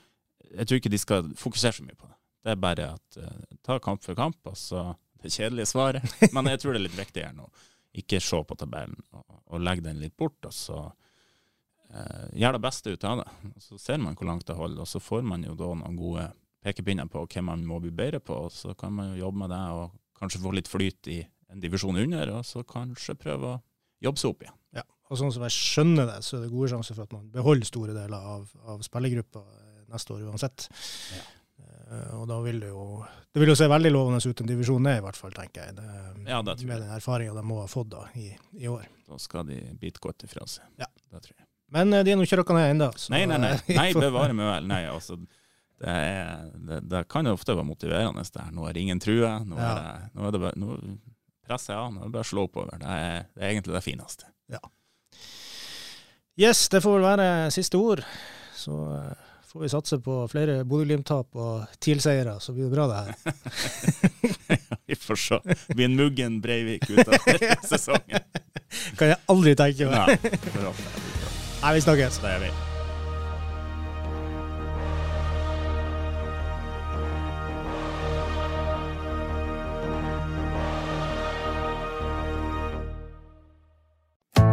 Jeg tror ikke de skal fokusere så mye på det. Det er bare at uh, ta kamp for kamp, og så det kjedelige svaret. Men jeg tror det er litt viktigere nå. Ikke se på tabellen og, og legge den litt bort, og så uh, gjør det beste ut av det. Og så ser man hvor langt det holder, og så får man jo da noen gode pekepinner på hva man må bli bedre på, og så kan man jo jobbe med det og kanskje få litt flyt i en divisjon under, og så kanskje prøve å jobbe seg opp igjen. Ja. Og sånn som jeg skjønner det, så er det gode sjanser for at man beholder store deler av, av spillergruppa eh, neste år uansett. Ja. Uh, og da vil det jo Det vil jo se veldig lovende ut en divisjon ned, i hvert fall, tenker jeg. Det, Ja, det tror jeg. Med den erfaringa de må ha fått da, i, i år. Da skal de bite godt ifra seg. Ja. Det tror jeg. Men uh, de er nå ikke røkka ned ennå. Nei, nei, nei. nei bevare meg vel. Nei, altså, det, er, det, det kan jo ofte være motiverende. Det her. Nå er ingen true. Nå er det, nå er det bare, nå presser jeg av. Nå er det bare å slå oppover. Det er, det er egentlig det fineste. Yes, det får vel være siste ord. Så eh, får vi satse på flere Bodø-Glimt-tap og TIL-seiere, så blir det bra, det her. Vi får se. Blir en muggen Breivik utover sesongen. Kan jeg aldri tenke meg. Nei, vi snakkes. Det er vi.